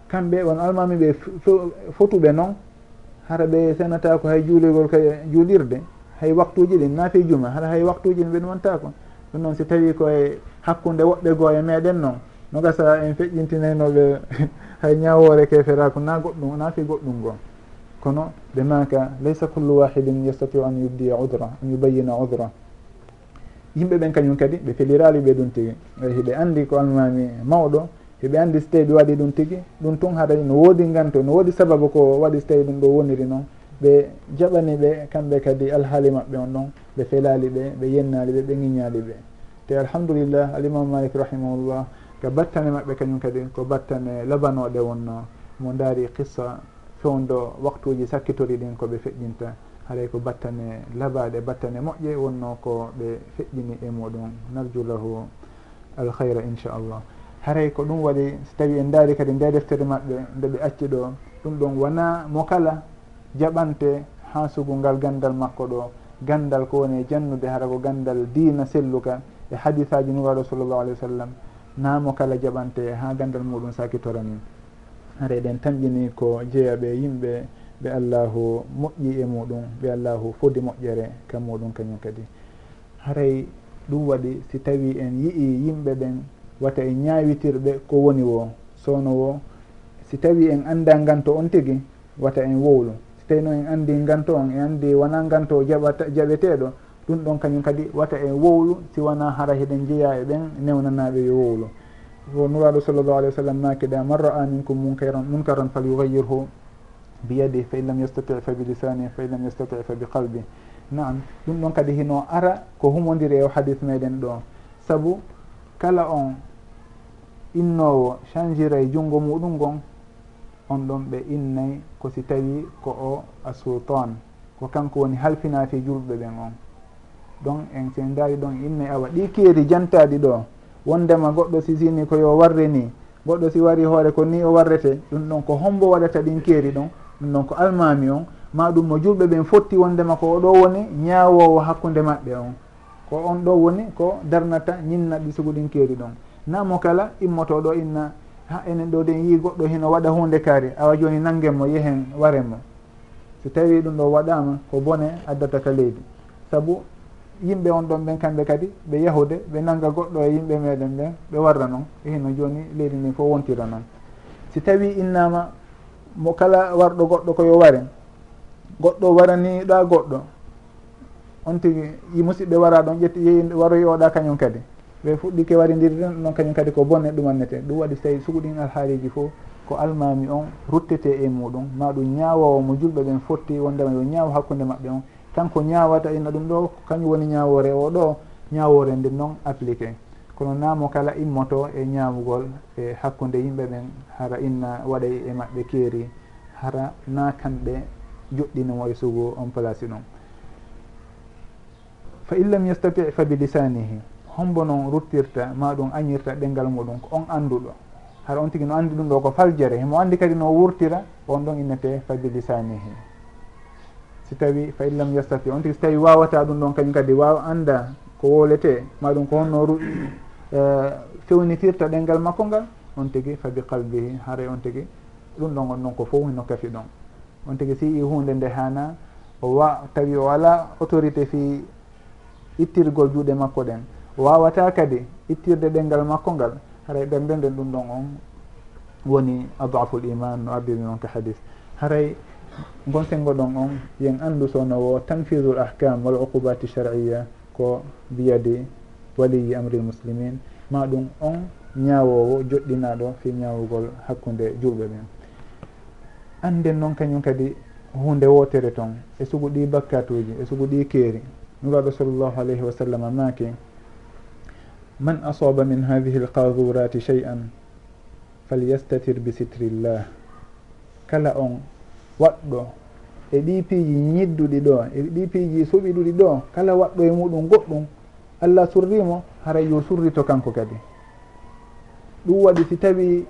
Kamɓe won almami ɓe fotuɓe noon hara ɓe senata ko hay juuloygol ka juulirde hay waktuji ɗin naafi juma hara hay waktuji ɗin ɓe ɗumantako ɗum noon si tawi koye hakkude woɓɓe goo e meɗen noon no gasa en feƴƴintinaynoɓe hay ñawore keferaku na goɗɗum naafi goɗɗum goo. kono ɓe maka laysa kullu wahidin yastatiu an yubdiya udra an yubayina udra. Yimɓe ɓen kañum kadi ɓe felirali ɓe ɗum tigi. Hiɓe andi ko almami mawɗo hiɓe andi so tawi ɓe waɗi ɗum tigi ɗum tun haɗa no woodi ganto no woodi sababu ko waɗi so tawi ɗum ɗo woniri noon ɓe jaɓani ɓe kamɓe kadi alhaali maɓɓe on ɗon ɓe felali ɓe ɓe yennali ɓe ɓe ŋiñali ɓe. Te alhamdulillah alimamu malik rahimahullah ko battane maɓɓe kañum kadi ko battane labanoɗe wonno. Mo daari qissa fewndo waktuji sakkitori ɗin koɓe feƴƴinta. Haray e ko battane labaɗe battane moƴƴe wonno ko ɓe feƴƴini e muɗum. Narju lahu alhayra inchallah. Haray e ko ɗum waɗi so tawi en daari kadi nde deftere maɓɓe nde ɓe acci ɗo ɗum ɗon wona mo kala jaɓante ha sugu ngal gandal makko ɗo. Gandal ko woni e jannude hara ko gandal dina selluka e hadisaji nuraɗo sallllahu alih wa sallam. Namo kala jaɓante ha gandal muɗum sakitorani hare eɗen tamƴini ko jeeyaɓe yimɓe ɓe allahu moƴƴi e muɗum ɓe allahu fodi moƴƴere kam muɗum kañum kadi. Haray ɗum waɗi si tawi en yii yimɓe ɓen wata e ñawitirɓe ko woni wo sowno wo. Si tawi en annda nganto on tigi wata en wowlu si tawi noon en anndi nganto on en anndi wona nganto jaɓata jaɓeteɗo ɗum ɗon kañum kadi wata en wowlu si wona hara heɗen jeeya e ɓen newnanaɓe yo wowlu ko nuraɗo sallllahu alih wa sallam makiɗa man ra'a minkum munkaran munkaran falyugayirhu biyadih fa in lam yastati fa bilisanih fa in lam yastati fa bi qalbi nam ɗum ɗon kadi hino ara ko humodiri e hadis meɗen ɗo. Saabu kala on innowo changera e junngo muɗum gon on ɗon ɓe innay ko si tawi ko o a sultan ko kanko woni halfinafi julɓe ɓen on donc en sen daari ɗon innay awa. Ɗi keeri jantaɗi ɗo. wondema goɗɗo si sini ko yo warre ni goɗɗo si wari hoore ko ni o warrete ɗum ɗon ko hombo waɗata ɗin keeri ɗon ɗum ɗon ko almami on ma ɗum mo julɓe ɓen fotti wondema ko oɗo woni ñaawowo hakkude maɓɓe on. Ko on ɗo woni ko darnata ñinnaɗi sugu ɗin keeri ɗon. Namo kala immotoɗo inna ha enen ɗo den yi goɗɗo hino waɗa hunde kaari awa joni nangenmo yehen waren mo. So tawi ɗum ɗo waɗama ko bone addata ka leydi. Saabu yimɓe on ɗon ɓen kamɓe kadi ɓe yahude ɓe nanga goɗɗo e yimɓe meɗen ɓen ɓe warra noon ehino joni leydi ndin fof wontira noon si tawi innama mo kala warɗo goɗɗo koyo ware goɗɗo waraniɗa goɗɗo on tigi musidɓe wara ɗon ƴetti yeyi waroyoɗa kañum kadi. Ɓe fuɗɗi kewaridirden ɗon kañum kadi ko bonne ɗumannete. Ɗum waɗi so tawi suguɗin alhaaliji fo ko almami on ruttete e muɗum. Ma ɗum ñawowo mo julɓe ɓen fotti wondema yo ñaawo hakkude maɓɓe on. kanko ñawata inna ɗum ɗo kañum woni ñawore o ɗo ñawore nden noon appliqué. Kono namo kala immoto e ñamugol e hakkude yimɓe ɓen hara inna waɗay e maɓɓe keeri hara na kamɓe joɗɗinimo e sugu on place ɗum. Fa in lam yastati fa bi lisanihi hombo noon ruttirta ma ɗum añirta ɗengal muɗum ko on annduɗo. Hara on tigi no anndi ɗum ɗo ko faljere himo anndi kadi no wurtira on ɗon innete fa bi lisanihi si tawi fa in lam yastati on tigi so tawi wawata ɗum ɗon kañum kadi wawa anda ko wolete maɗum ko honno ru eh, fewnitirta ɗengal makko ngal on tigi fa bi qalbihi haara on tigi ɗum ɗon on ɗon ko fof no kafi ɗon. On tigi si i hunde nde hana o wa tawi o ala autorité fi ittirgol juuɗe makko ɗen wawata kadi ittirde ɗengal makko ngal haray ɓerde nden ɗum ɗon on woni adaful iman no ardiri noon ka hadis. Haray gonsengo ɗon on yen anndu sownowo tanfidu l ahkam wal uqubati sharia ko biyadi waliyi amri l muslimin. Ma ɗum on ñawowo joɗɗinaɗo fi ñawugol hakkude julɓe ɓen anden noon kañum kadi hunde wotere toon e sugu ɗi bakkatuji e sugu ɗi keeri. Nuraɗo sallllahu alayhi wa sallam maaki man asaba min hadihi lqadurati shey an falyastatir bi sitrillah kala on waɗɗo. E ɗi piiji ñidduɗi ɗo e ɗi piiji suɓiɗuɗi ɗo kala waɗɗo e muɗum goɗɗum. Allah surrimo haray yo surrito kanko kadi. Ɗum waɗi si tawi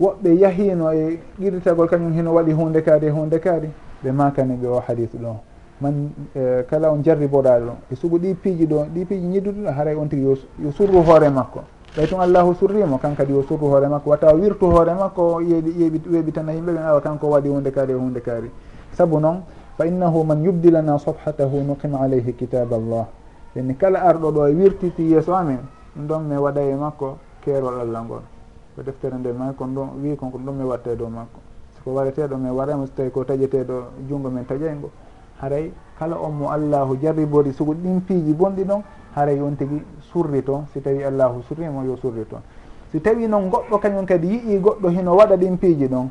woɓɓe yahino e qirritagol kañum hino waɗi hunde kaari e hunde kaari ɓe makani ɓe o hadis ɗo. Man uh, kala on jarriboɗaɗo e sugu ɗi piiji ɗo ɗi piiji ñidduɗi ɗo haray on tigui yo surru hoore makko. ɓay tun allahu surrimo kankadi o surru hoore makko. Wata wirtu hoore makko yeeɓi yeeɓi weeɓitana yimɓe ɓen awa kanko waɗi hunde kaari e hunde kaari. Saabu noon fa innahu man yubdilana sobhatahu nuqim alayhi kitabe allah yani kala arɗo ɗo e wirtiti yeeso amen ɗum ɗon mi waɗa e makko keerol allah ngol. Ko deftere nde ma kon ɗum wi kon ko ɗum mi watte e dow makko. Siko wareteɗo mi waramo so tawi ko taƴeteɗo junngo men taƴaygo haray kala on mo allahu jarribori sugu ɗin piiji bonɗi ɗon haray on tigui surri toon si tawi allahu surrimo yo surri toon si tawi noon goɗɗo kañum kadi yii goɗɗo hino waɗa ɗin piiji ɗon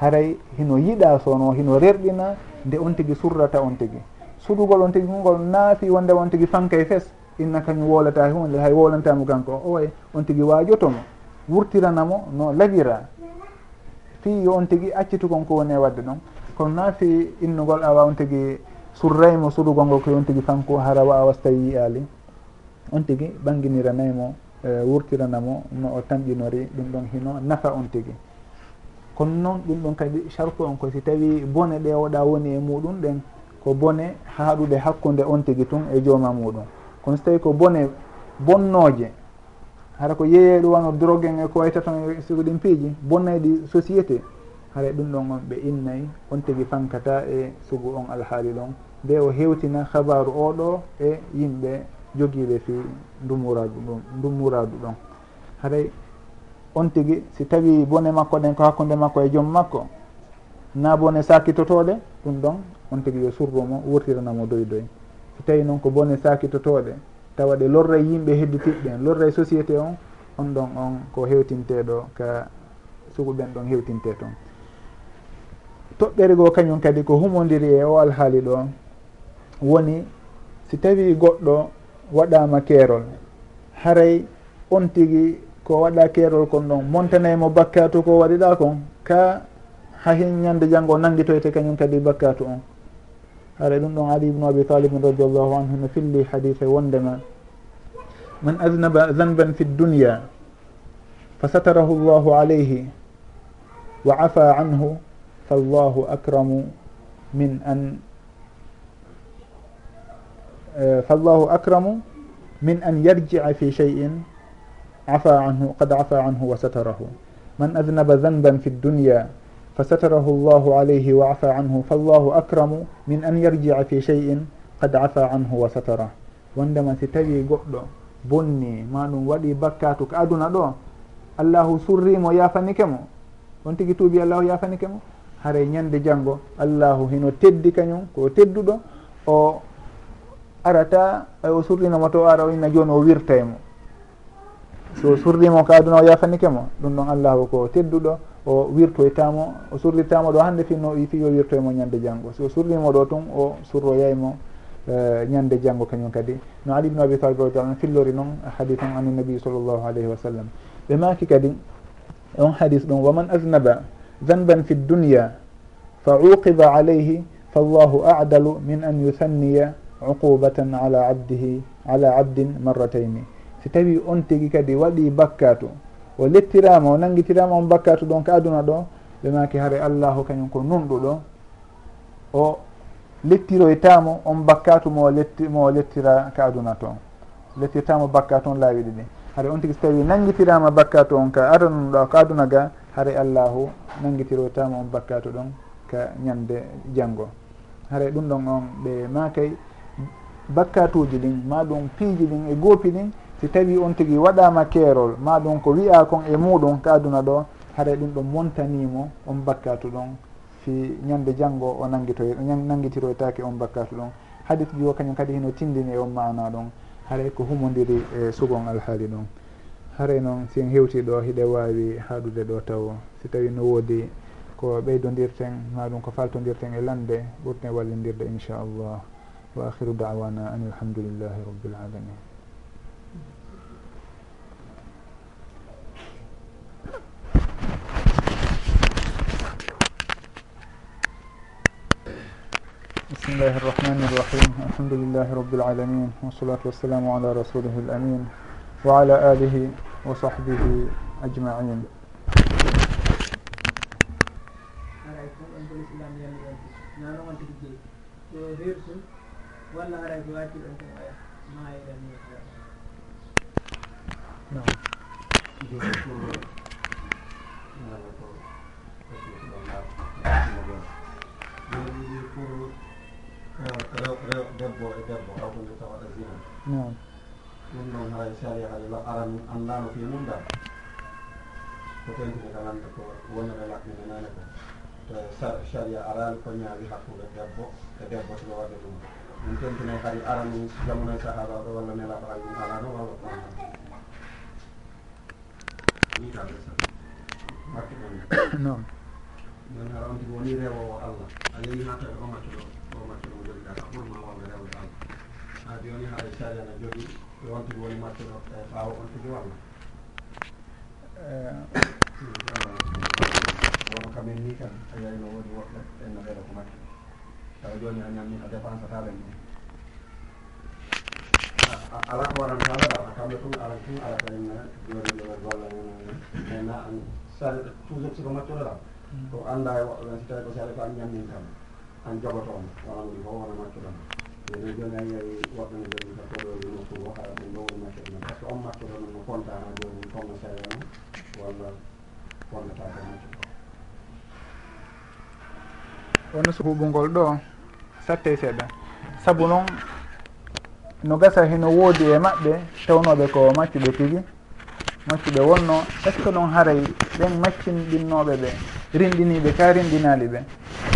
haray hino yiɗa sono hino rerɗina nde on tigui surrata on tigui surugol on tigui ngol naafi wonde on tigui fankay e fes inna kañum wolata hunde hay wolantamo kanko. O oy on tigui wajotomo wurtiranamo no labira fi yo on accitu kon ko woni e wadde ɗon kono naafi innugol awa on tigui surraymo suɗugol ngol ko on tigi kanko hara wawa so tawi yiyali on tigi ɓanginiranayi e, wurtirana no o tamƴinori ɗum ɗon hino nafa on tigi. Kono noon ɗum ɗon kadi sarku on ko si tawi bone ɗe oɗa woni e muɗum ɗen ko bone haaɗude hakkude on tigi tun e jooma muɗum. Kono so tawi ko bone bonnooje hara ko yeeyeɗo wano drogue en e ko wayta ton e siko ɗin piiji bonnayɗi société haray ɗum ɗon on ɓe innayi on tigi fankata e sugu on alhaali ɗon. nde o hewtina habaru oɗo e yimɓe jogiiɓe fi ndumuradu ɗum ndumuradu ɗon. Haray on tigi si tawi bone makko ɗen ko hakkude makko e joom makko na bone sakitotoɗe ɗum ɗon on tigi yo surru mo wurtiranamo doy doy so tawi noon ko bone sakitotoɗe tawa ɗe lorray yimɓe hedditiɓɓe en lorray société on on ɗon on ko hewtinteɗo ka sugu ɓen ɗon hewtinte toon. Toɓɓere goo kañum kadi ko humodiri e o alhaali ɗo woni si tawi goɗɗo waɗama keerol haray on tigui ko waɗa keerol kon ɗon montanaymo bakkatu ko waɗiɗa kon ka hahin ñande janggo nanguitoyte kañum kadi bakkatu on. Haray ɗum ɗon ali ibnu abi talibin radiallahu anhu no filli hadise wondema man aznaba zanban fi dunia fa satarahu llahu alayhi wa afa anhu fallahu akramu min an Eh, fallahu akramu min an yarjica fi cheyin afa anhu qad afa anhu wa satarahu. Man adnaba danban fi ddunya fa satarahu llahu alayhi wa afa anhu. Fallahu akramu min an yarjica fi cheyin qad afa anhu wa satara wondema si tawi goɗɗo bonni ma ɗum waɗi bakkatu ko aduna ɗo allahu surrimo yafanike mo. On tigui tuubi allahu yafanike mo? Haray ñande janggo allahu hino teddi kañum ko tedduɗo o arata o surrinomo to ara o inna joni o wirta e mo. So surrimo ko aduna o yafanike mo ɗum ɗon allahu ko tedduɗo o wirtoytamo o surritamo ɗo hande finno fi o wirtoyemo ñande janggo so surrimo ɗo tun o surroyaymo e, ñande janggo kañum kadi. No ali ibnu abi talib radi radiallah fillori noon hadis on ani nabi sallllahu alayhi wa sallam. Ɓe maki kadi on hadis ɗum waman aznaba zanban fi dunia fa uqiba alayhi fallahu adalu min an yusanniya uqubatan ala abdihi ala abdin marratayni si tawi on tigi kadi waɗi bakkatu o lettirama o nanguitirama on bakkatu ɗon ko aduna ɗo ɓe maki haare allahu kañum ko nunɗuɗo o lettiroytamo on bakkatu mo letti mo lettira ka aduna toon lettirtamo bakkatu on laawi ɗiɗi. Haare on tigui so tawi nanguitirama bakkatu on ka adanuɗa ko aduna ga haare allahu nanguitiroytama on bakkatu ɗon ka ñande janggo haare ɗum ɗon on ɓe makay bakkatuji ɗin ma ɗum piiji ɗin e goopi ɗin si tawi on tigi waɗama keerol ma ɗum ko wiya kon e muɗum ka aduna ɗo haɗa ɗum ɗo montanimo on bakkatu ɗon fi ñande janggo o nanguitoy nanguitiroytake on bakkatu ɗon. Hadis ji o kañum kadi hino tindini e on mana ɗon haray ko humodiri e sugon alhaali ɗon. Haray noon si en hewti ɗo hiɗe wawi haɗude ɗo taw. Si tawi no woodi ko ɓeydodirten ma ɗum ko faltodirten e lande ɓurten wallidirde inchallah wa akhiru dawana an alhamdulillahi rabbil alamin. بسم الله الرحمن الرحيم الحمد لله رب العالمين والصلاة والسلام على رسوله الأمين وعلى آله وصحبه أجمعين walla aray ko wakiɗo ko waya mayiɗan e ni non joni pour debbo e debbo awkunde taw aɗa zina ɗum ɗon haray saria haɗa aran anndano fi mum da ko tentine kalanta ko wonnoɓe laɓɓine nane ko saria arani ko ñaawi hakkude debbo e debbo soɓe waɗde ɗum min tentine hay arani jamunoy e sahabaɓe walla nelaɗo hay ɗum alano walla ɗon noon non non hara on tigi woni rewowo allah. A yehi ha tawi o maccuɗo o maccuɗo mo jogiɗa ka ɓurma wawde rewde allah. Ha joni woni haɗa saria no jogi e on tigi woni maccuɗo e ɓawa on tigi walla. Wono kamen ni kam a yayno woni woɓɓe enno ɓeeɗa ko maccuɗo taw joni a ñammi a dépense taɗen ɗum ala ko waran kalaɗa kamɓe tum ala tum ala kañumne joni ɗo golla maintenant an sare toujours siko maccoɗoɗa ko annda e si tawi ko sare ko an ñammin kam an jogotoon wonan ɗi fof wona maccoɗon ene joni a yiyayi woɓɓe ne joni ka koɗoɗi nokku o haɗa ɗum ɗo woni maccoɗo men par ce que on maccoɗo noon no conta ha joni comme no sariyano walla wonnata maccoɗo woni huɓugol ɗo satte seeɗa. Saabu noon no gasa heno woodi e maɓɓe tawnoɓe ko maccuɓe tigi maccuɓe wonno est ce que noon haray ɓen maccinɗinnoɓe ɓe rinɗiniɓe ka rinɗinali ɓe?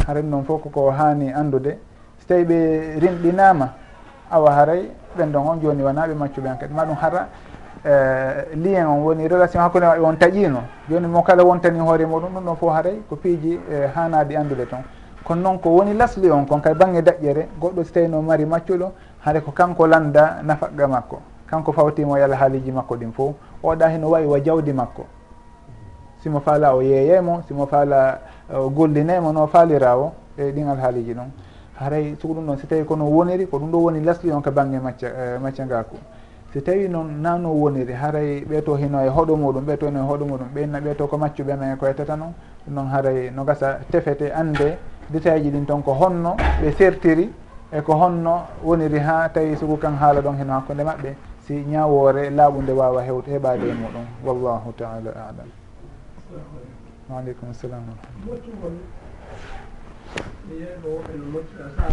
Haray noon fof koko hani andude so tawi ɓe rinɗinama awa haray ɓen ɗon on joni wonaɓe maccuɓe en kadi. Ma ɗum hara eh, lien on woni relation hakkude maɓɓe on taƴino joni mo kala wontani hoore muɗum ɗum ɗon fof haray ko piiji eh, hanade andude toon kono noon ko woni lasli on kon kadi banggue daƴƴere goɗɗo so tawino mari maccuɗo haade ko kanko landa nafaqqa makko. Kanko fawtimo yala haaliji makko ɗin fof oɗa heno wawi wa jawdi makko. Simo faala o yeeyemo simo faala o gollinemo no faalira o e ɗin alhaaliji ɗon. Haray soko ɗum ɗon so tawi kono woniri ko ɗum ɗo woni lasli on ka banggue macca e macca ngaku so tawi noon nano woniri haray ɓeeto hino e hoɗo muɗum ɓeeto hino e hoɗo muɗum ɓenna ɓeeto ko maccuɓe men ko yettata noon ɗum noon haray no gasa tefete ande détail ji ɗin toon ko honno ɓe sertiri eko honno woniri ha tawi sugu kan haala ɗon heno hakkude maɓɓe si ñawore laaɓude wawa hewde heɓade e muɗum. Wallahu taala alam. Waaleykum salam warahmatullah mi yeeɗo woɓɓe no moƴƴira sa